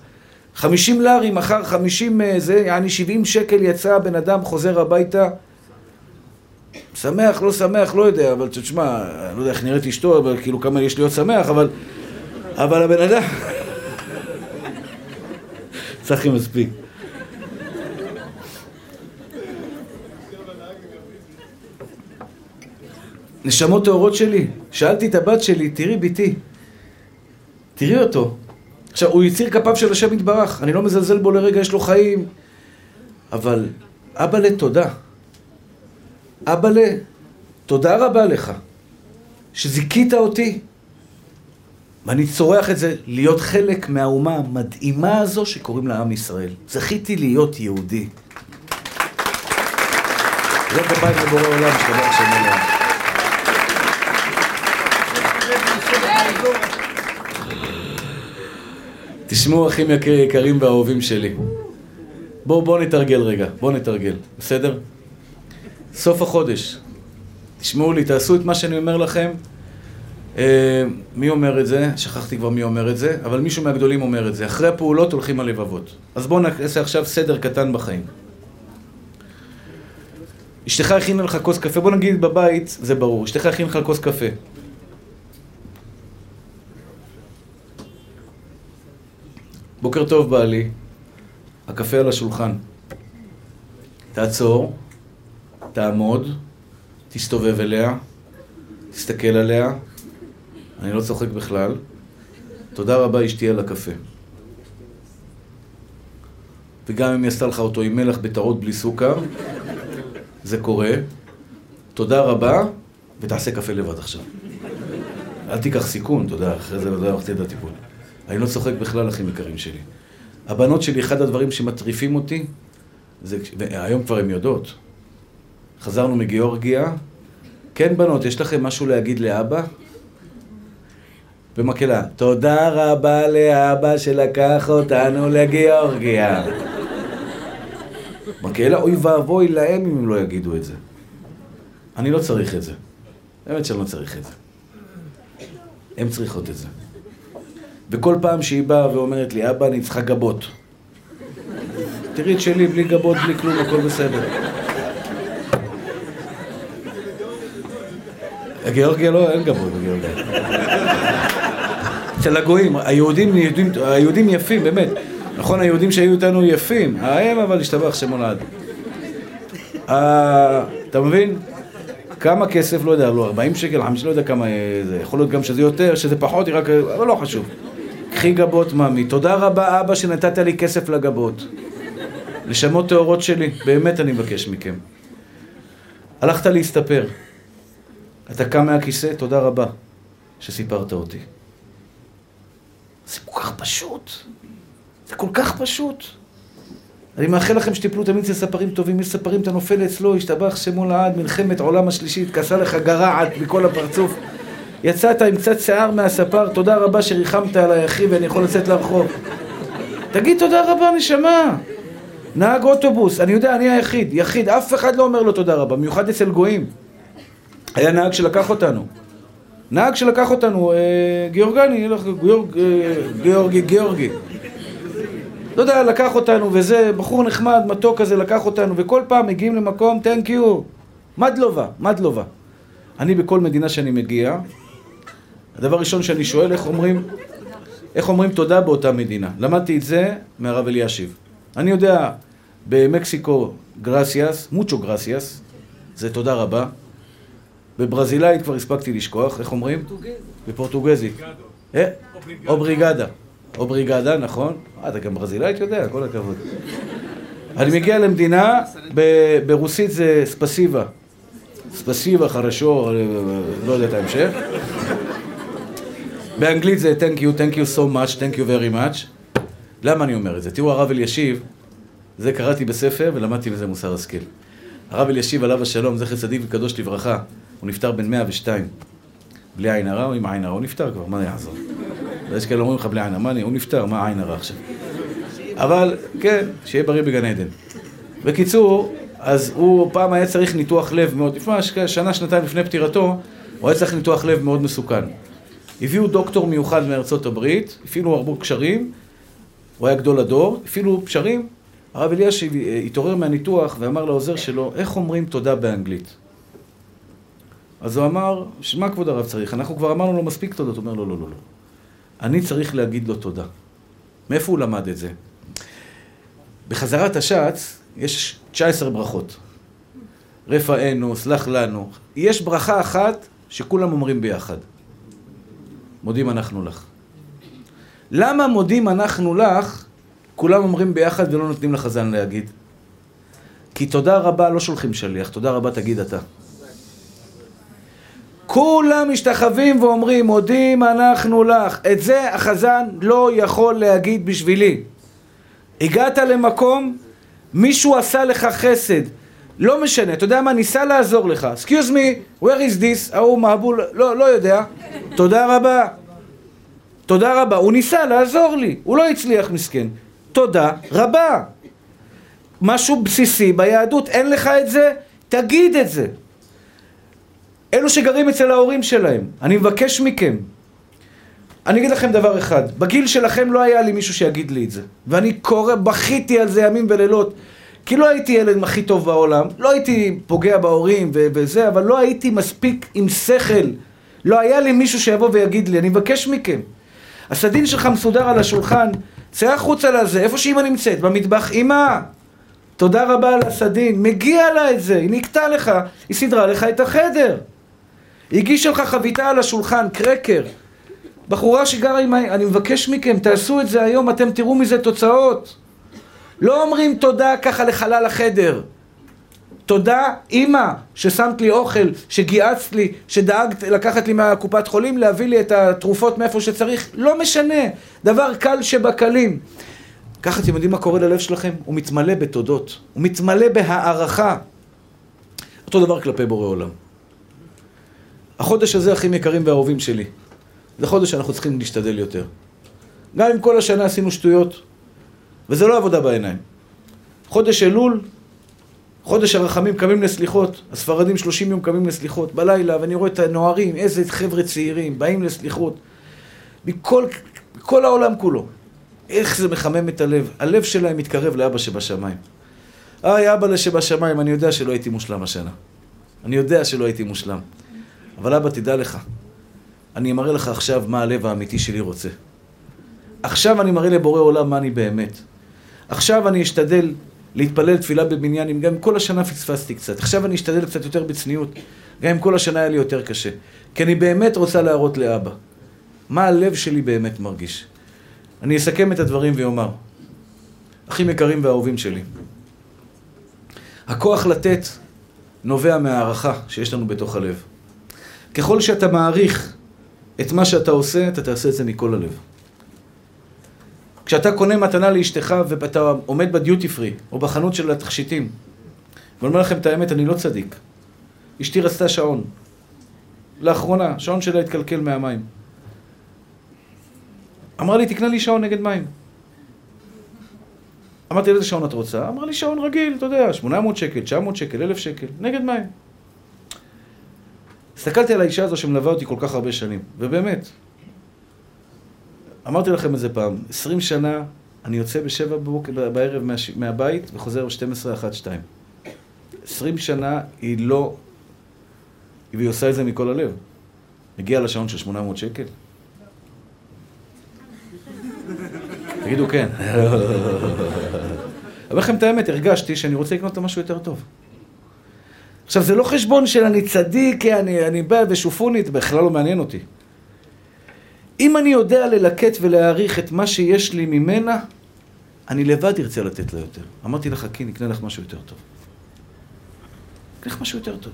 חמישים לארי, מחר חמישים אה, זה, יעני שבעים שקל יצא הבן אדם, חוזר הביתה. שמח, לא שמח, לא יודע, אבל תשמע, אני לא יודע איך נראית אשתו, אבל כאילו כמה יש להיות שמח, אבל... אבל הבן אדם... <laughs> צחי מספיק. נשמות טהורות שלי, שאלתי את הבת שלי, תראי ביתי, תראי אותו. עכשיו, הוא יציר כפיו של השם יתברך, אני לא מזלזל בו לרגע, יש לו חיים. אבל, אבא לתודה. אבא תודה רבה לך, שזיכית אותי. ואני צורח את זה, להיות חלק מהאומה המדהימה הזו שקוראים לה עם ישראל. זכיתי להיות יהודי. זה בבית לבורא עולם, שתדע השם עליהם. תשמעו אחים יקרים ואהובים שלי. בואו בואו נתרגל רגע, בואו נתרגל, בסדר? סוף החודש. תשמעו לי, תעשו את מה שאני אומר לכם. אה, מי אומר את זה? שכחתי כבר מי אומר את זה, אבל מישהו מהגדולים אומר את זה. אחרי הפעולות הולכים הלבבות. אז בואו נעשה עכשיו סדר קטן בחיים. אשתך הכינה לך כוס קפה, בוא נגיד בבית, זה ברור, אשתך הכינה לך כוס קפה. בוקר טוב בעלי, הקפה על השולחן. תעצור, תעמוד, תסתובב אליה, תסתכל עליה, אני לא צוחק בכלל. תודה רבה אשתי על הקפה. וגם אם היא עשתה לך אותו עם מלח בטעות בלי סוכר, זה קורה. תודה רבה, ותעשה קפה לבד עכשיו. אל תיקח סיכון, יודע, אחרי זה לא יודע איך תדע טיפול. אני לא צוחק בכלל, אחים יקרים שלי. הבנות שלי, אחד הדברים שמטריפים אותי, זה, והיום כבר הן יודעות. חזרנו מגיאורגיה, כן בנות, יש לכם משהו להגיד לאבא? במקהלה, תודה רבה לאבא שלקח אותנו לגיאורגיה. מקהלה, אוי ואבוי להם אם הם לא יגידו את זה. אני לא צריך את זה. באמת שאני לא צריך את זה. הן צריכות את זה. וכל פעם שהיא באה ואומרת לי, אבא, אני צריכה גבות. תראי את שלי, בלי גבות, בלי כלום, הכל בסדר. גיאורגיה לא, אין גבות בגיאורגיה. אצל הגויים, היהודים, היהודים, היהודים יפים, באמת. נכון, היהודים שהיו איתנו יפים, הם אבל השתבח שם הולד. אה, אתה מבין? כמה כסף, לא יודע, לא 40 שקל, 50, לא יודע כמה זה, יכול להיות גם שזה יותר, שזה פחות, רק, אבל לא חשוב. קחי גבות, ממי. תודה רבה, אבא, שנתת לי כסף לגבות. נשמות טהורות שלי, באמת אני מבקש מכם. הלכת להסתפר. אתה קם מהכיסא, תודה רבה שסיפרת אותי. זה כל כך פשוט. זה כל כך פשוט. אני מאחל לכם שתיפלו תמיד אצל ספרים טובים. יש ספרים, אתה נופל אצלו, השתבח שמו לעד, מלחמת העולם השלישית, כעשה לך גרעת מכל הפרצוף. יצאת עם קצת שיער מהספר, תודה רבה שריחמת עליי אחי ואני יכול לצאת לרחוב. תגיד תודה רבה נשמה. נהג אוטובוס, אני יודע, אני היחיד, יחיד, אף אחד לא אומר לו תודה רבה, במיוחד אצל גויים. היה נהג שלקח אותנו. נהג שלקח אותנו, אה, גיאורגני, גיאורג, אה, גיאורגי, גיאורגי. לא יודע, לקח אותנו וזה, בחור נחמד, מתוק כזה, לקח אותנו, וכל פעם מגיעים למקום, תנק יו. מדלובה, מדלובה. אני בכל מדינה שאני מגיע, הדבר הראשון שאני שואל, איך אומרים, איך אומרים תודה באותה מדינה? למדתי את זה מהרב אלישיב. אני יודע, במקסיקו gracias, mucho gracias, זה תודה רבה. בברזילאית כבר הספקתי לשכוח, איך אומרים? בפורטוגזית. אה? Obrigada. Obrigada, נכון. אה, אתה גם ברזילאית יודע, כל הכבוד. אני מגיע למדינה, ברוסית זה спасибо. Спасибо, хорошо, לא יודע את ההמשך. באנגלית זה thank you, thank you so much, thank you very much. למה אני אומר את זה? תראו, הרב אלישיב, זה קראתי בספר ולמדתי בזה מוסר השכל. הרב אלישיב עליו השלום, זכר צדיק וקדוש לברכה, הוא נפטר בן 102. בלי עין הרע או עם עין הרע? הוא נפטר כבר, מה יעזור? ויש כאלה אומרים לך בלי עין הרע, הוא נפטר, מה עין הרע עכשיו? אבל כן, שיהיה בריא בגן עדן. בקיצור, אז הוא פעם היה צריך ניתוח לב מאוד, לפני שנה, שנתיים לפני פטירתו, הוא היה צריך ניתוח לב מאוד מסוכן. הביאו דוקטור מיוחד מארצות הברית, הפעילו הרבה קשרים, הוא היה גדול הדור, הפעילו קשרים, הרב אלישיב התעורר מהניתוח ואמר לעוזר שלו, איך אומרים תודה באנגלית? אז הוא אמר, שמה כבוד הרב צריך? אנחנו כבר אמרנו לו מספיק תודות. הוא אומר, לא, לא, לא, לא. אני צריך להגיד לו תודה. מאיפה הוא למד את זה? בחזרת השץ יש 19 ברכות. רפאנו, סלח לנו. יש ברכה אחת שכולם אומרים ביחד. מודים אנחנו לך. למה מודים אנחנו לך, כולם אומרים ביחד ולא נותנים לחזן להגיד? כי תודה רבה לא שולחים שליח, תודה רבה תגיד אתה. כולם משתחווים ואומרים, מודים אנחנו לך. את זה החזן לא יכול להגיד בשבילי. הגעת למקום, מישהו עשה לך חסד. לא משנה, אתה יודע מה? ניסה לעזור לך. Excuse me, where is this? ההוא מהבול, לא, לא יודע. תודה רבה. תודה רבה. הוא ניסה לעזור לי, הוא לא הצליח מסכן. תודה רבה. משהו בסיסי ביהדות, אין לך את זה? תגיד את זה. אלו שגרים אצל ההורים שלהם, אני מבקש מכם. אני אגיד לכם דבר אחד, בגיל שלכם לא היה לי מישהו שיגיד לי את זה. ואני קורא, בכיתי על זה ימים ולילות. כי לא הייתי ילד הכי טוב בעולם, לא הייתי פוגע בהורים וזה, אבל לא הייתי מספיק עם שכל. לא היה לי מישהו שיבוא ויגיד לי, אני מבקש מכם. הסדין שלך מסודר על השולחן, צא החוצה לזה, איפה שאמא נמצאת, במטבח, אמא, תודה רבה על הסדין, מגיע לה את זה, היא נקטה לך, היא סידרה לך את החדר. היא הגישה לך חביתה על השולחן, קרקר. בחורה שגרה עם... אני מבקש מכם, תעשו את זה היום, אתם תראו מזה תוצאות. לא אומרים תודה ככה לחלל החדר. תודה, אימא, ששמת לי אוכל, שגיהצת לי, שדאגת לקחת לי מהקופת חולים, להביא לי את התרופות מאיפה שצריך. לא משנה, דבר קל שבקלים. ככה אתם יודעים מה קורה ללב שלכם? הוא מתמלא בתודות, הוא מתמלא בהערכה. אותו דבר כלפי בורא עולם. החודש הזה, אחים יקרים ואהובים שלי, זה חודש שאנחנו צריכים להשתדל יותר. גם אם כל השנה עשינו שטויות, וזה לא עבודה בעיניים. חודש אלול, חודש הרחמים קמים לסליחות, הספרדים שלושים יום קמים לסליחות, בלילה, ואני רואה את הנוערים, איזה חבר'ה צעירים, באים לסליחות. מכל כל העולם כולו. איך זה מחמם את הלב. הלב שלהם מתקרב לאבא שבשמיים. היי, אבא שבשמיים, אני יודע שלא הייתי מושלם השנה. אני יודע שלא הייתי מושלם. אבל אבא, תדע לך, אני אמראה לך עכשיו מה הלב האמיתי שלי רוצה. עכשיו אני מראה לבורא עולם מה אני באמת. עכשיו אני אשתדל להתפלל תפילה בבניינים, גם כל השנה פספסתי קצת. עכשיו אני אשתדל קצת יותר בצניעות, גם אם כל השנה היה לי יותר קשה. כי אני באמת רוצה להראות לאבא מה הלב שלי באמת מרגיש. אני אסכם את הדברים ואומר, אחים יקרים ואהובים שלי, הכוח לתת נובע מהערכה שיש לנו בתוך הלב. ככל שאתה מעריך את מה שאתה עושה, אתה תעשה את זה מכל הלב. כשאתה קונה מתנה לאשתך ואתה עומד בדיוטי פרי, או בחנות של התכשיטים, ואני אומר לכם את האמת, אני לא צדיק. אשתי רצתה שעון. לאחרונה, שעון שלה התקלקל מהמים. אמרה לי, תקנה לי שעון נגד מים. אמרתי, איזה שעון את רוצה? אמרה לי, שעון רגיל, אתה יודע, 800 שקל, 900 שקל, 1,000 שקל, נגד מים. הסתכלתי על האישה הזו שמלווה אותי כל כך הרבה שנים, ובאמת, אמרתי לכם את זה פעם, עשרים שנה אני יוצא בשבע בבוקר בערב מהש... מהבית וחוזר ב-12, 1, 2. עשרים שנה היא לא... והיא עושה את זה מכל הלב. מגיע לשעון של 800 שקל? תגידו כן. <laughs> אומר לכם את האמת, הרגשתי שאני רוצה לקנות לו משהו יותר טוב. עכשיו, זה לא חשבון של אני צדיק, אני, אני בא ושופונית, בכלל לא מעניין אותי. אם אני יודע ללקט ולהעריך את מה שיש לי ממנה, אני לבד ארצה לתת לה יותר. אמרתי לה, חכי, נקנה לך משהו יותר טוב. נקנה לך משהו יותר טוב.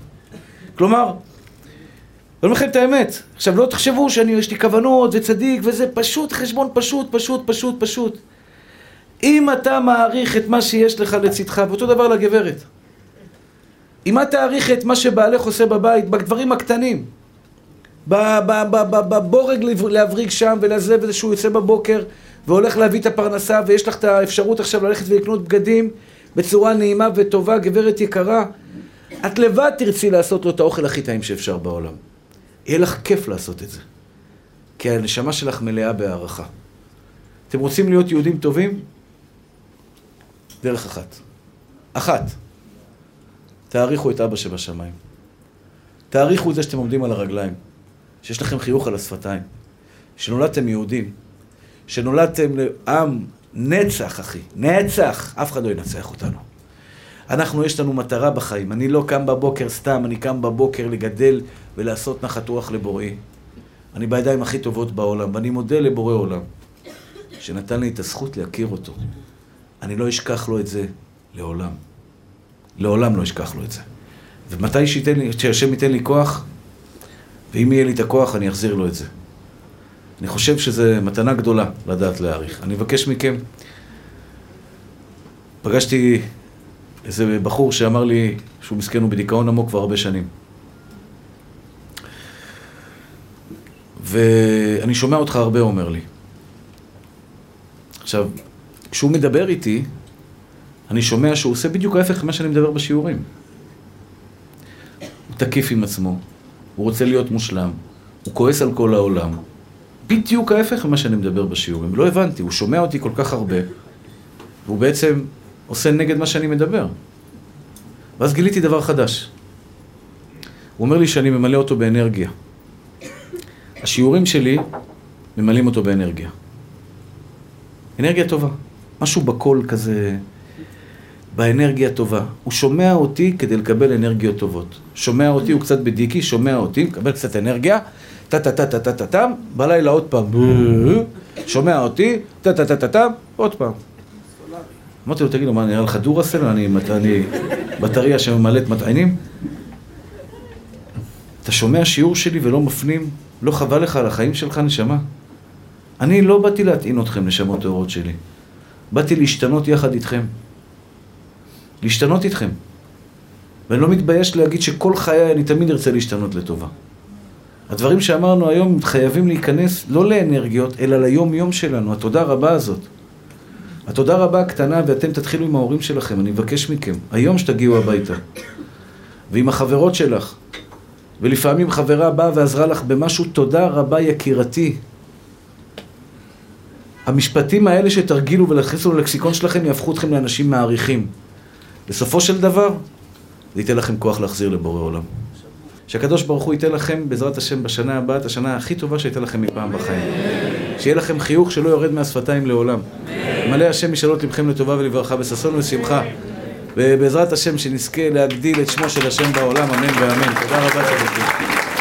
כלומר, אני אומר לכם את האמת. עכשיו, לא תחשבו שיש לי כוונות וצדיק וזה פשוט חשבון פשוט, פשוט, פשוט, פשוט. אם אתה מעריך את מה שיש לך לצדך, ואותו דבר לגברת. אם את תעריך את מה שבעלך עושה בבית, בדברים הקטנים, בבורג להבריג שם ולזה וזה שהוא יוצא בבוקר והולך להביא את הפרנסה ויש לך את האפשרות עכשיו ללכת ולקנות בגדים בצורה נעימה וטובה, גברת יקרה, את לבד תרצי לעשות לו את האוכל הכי טעים שאפשר בעולם. יהיה לך כיף לעשות את זה. כי הנשמה שלך מלאה בהערכה. אתם רוצים להיות יהודים טובים? דרך אחת. אחת. תעריכו את אבא שבשמיים. תעריכו את זה שאתם עומדים על הרגליים. שיש לכם חיוך על השפתיים. שנולדתם יהודים. שנולדתם לעם נצח, אחי. נצח. אף אחד לא ינצח אותנו. אנחנו, יש לנו מטרה בחיים. אני לא קם בבוקר סתם, אני קם בבוקר לגדל ולעשות נחת רוח לבוראי. אני בידיים הכי טובות בעולם, ואני מודה לבורא עולם, שנתן לי את הזכות להכיר אותו. אני לא אשכח לו את זה לעולם. לעולם לא אשכח לו את זה. ומתי שהשם ייתן לי כוח, ואם יהיה לי את הכוח, אני אחזיר לו את זה. אני חושב שזו מתנה גדולה לדעת להעריך. אני מבקש מכם, פגשתי איזה בחור שאמר לי שהוא מסכן הוא בדיכאון עמוק כבר הרבה שנים. ואני שומע אותך הרבה, הוא אומר לי. עכשיו, כשהוא מדבר איתי, אני שומע שהוא עושה בדיוק ההפך ממה שאני מדבר בשיעורים. הוא תקיף עם עצמו, הוא רוצה להיות מושלם, הוא כועס על כל העולם. בדיוק ההפך ממה שאני מדבר בשיעורים. לא הבנתי, הוא שומע אותי כל כך הרבה, והוא בעצם עושה נגד מה שאני מדבר. ואז גיליתי דבר חדש. הוא אומר לי שאני ממלא אותו באנרגיה. השיעורים שלי ממלאים אותו באנרגיה. אנרגיה טובה. משהו בקול כזה, באנרגיה טובה. הוא שומע אותי כדי לקבל אנרגיות טובות. שומע אותי, הוא קצת בדיקי, שומע אותי, מקבל קצת אנרגיה, טה-טה-טה-טה-טה-טם, בלילה עוד פעם, שומע אותי, טה-טה-טה-טה-טם, עוד פעם. אמרתי לו, תגיד לו, מה, נראה לך דורסל? אני, אני בטריה שממלאת מטענים? אתה שומע שיעור שלי ולא מפנים? לא חבל לך על החיים שלך, נשמה? אני לא באתי להטעין אתכם, נשמות טהורות שלי. באתי להשתנות יחד איתכם. להשתנות איתכם. ואני לא מתבייש להגיד שכל חיי אני תמיד ארצה להשתנות לטובה. הדברים שאמרנו היום חייבים להיכנס לא לאנרגיות, אלא ליום-יום שלנו, התודה רבה הזאת. התודה רבה הקטנה, ואתם תתחילו עם ההורים שלכם, אני מבקש מכם, היום שתגיעו הביתה. ועם החברות שלך, ולפעמים חברה באה ועזרה לך במשהו, תודה רבה יקירתי. המשפטים האלה שתרגילו ולהכניסו ללקסיקון שלכם יהפכו אתכם לאנשים מעריכים. בסופו של דבר, זה ייתן לכם כוח להחזיר לבורא עולם. שהקדוש ברוך הוא ייתן לכם, בעזרת השם, בשנה הבאה, את השנה הכי טובה שהייתה לכם מפעם בחיים. שיהיה לכם חיוך שלא יורד מהשפתיים לעולם. מלא השם משאלות לבכם לטובה ולברכה, בששון ושמחה. ובעזרת השם שנזכה להגדיל את שמו של השם בעולם, אמן ואמן. תודה רבה, צדיקים.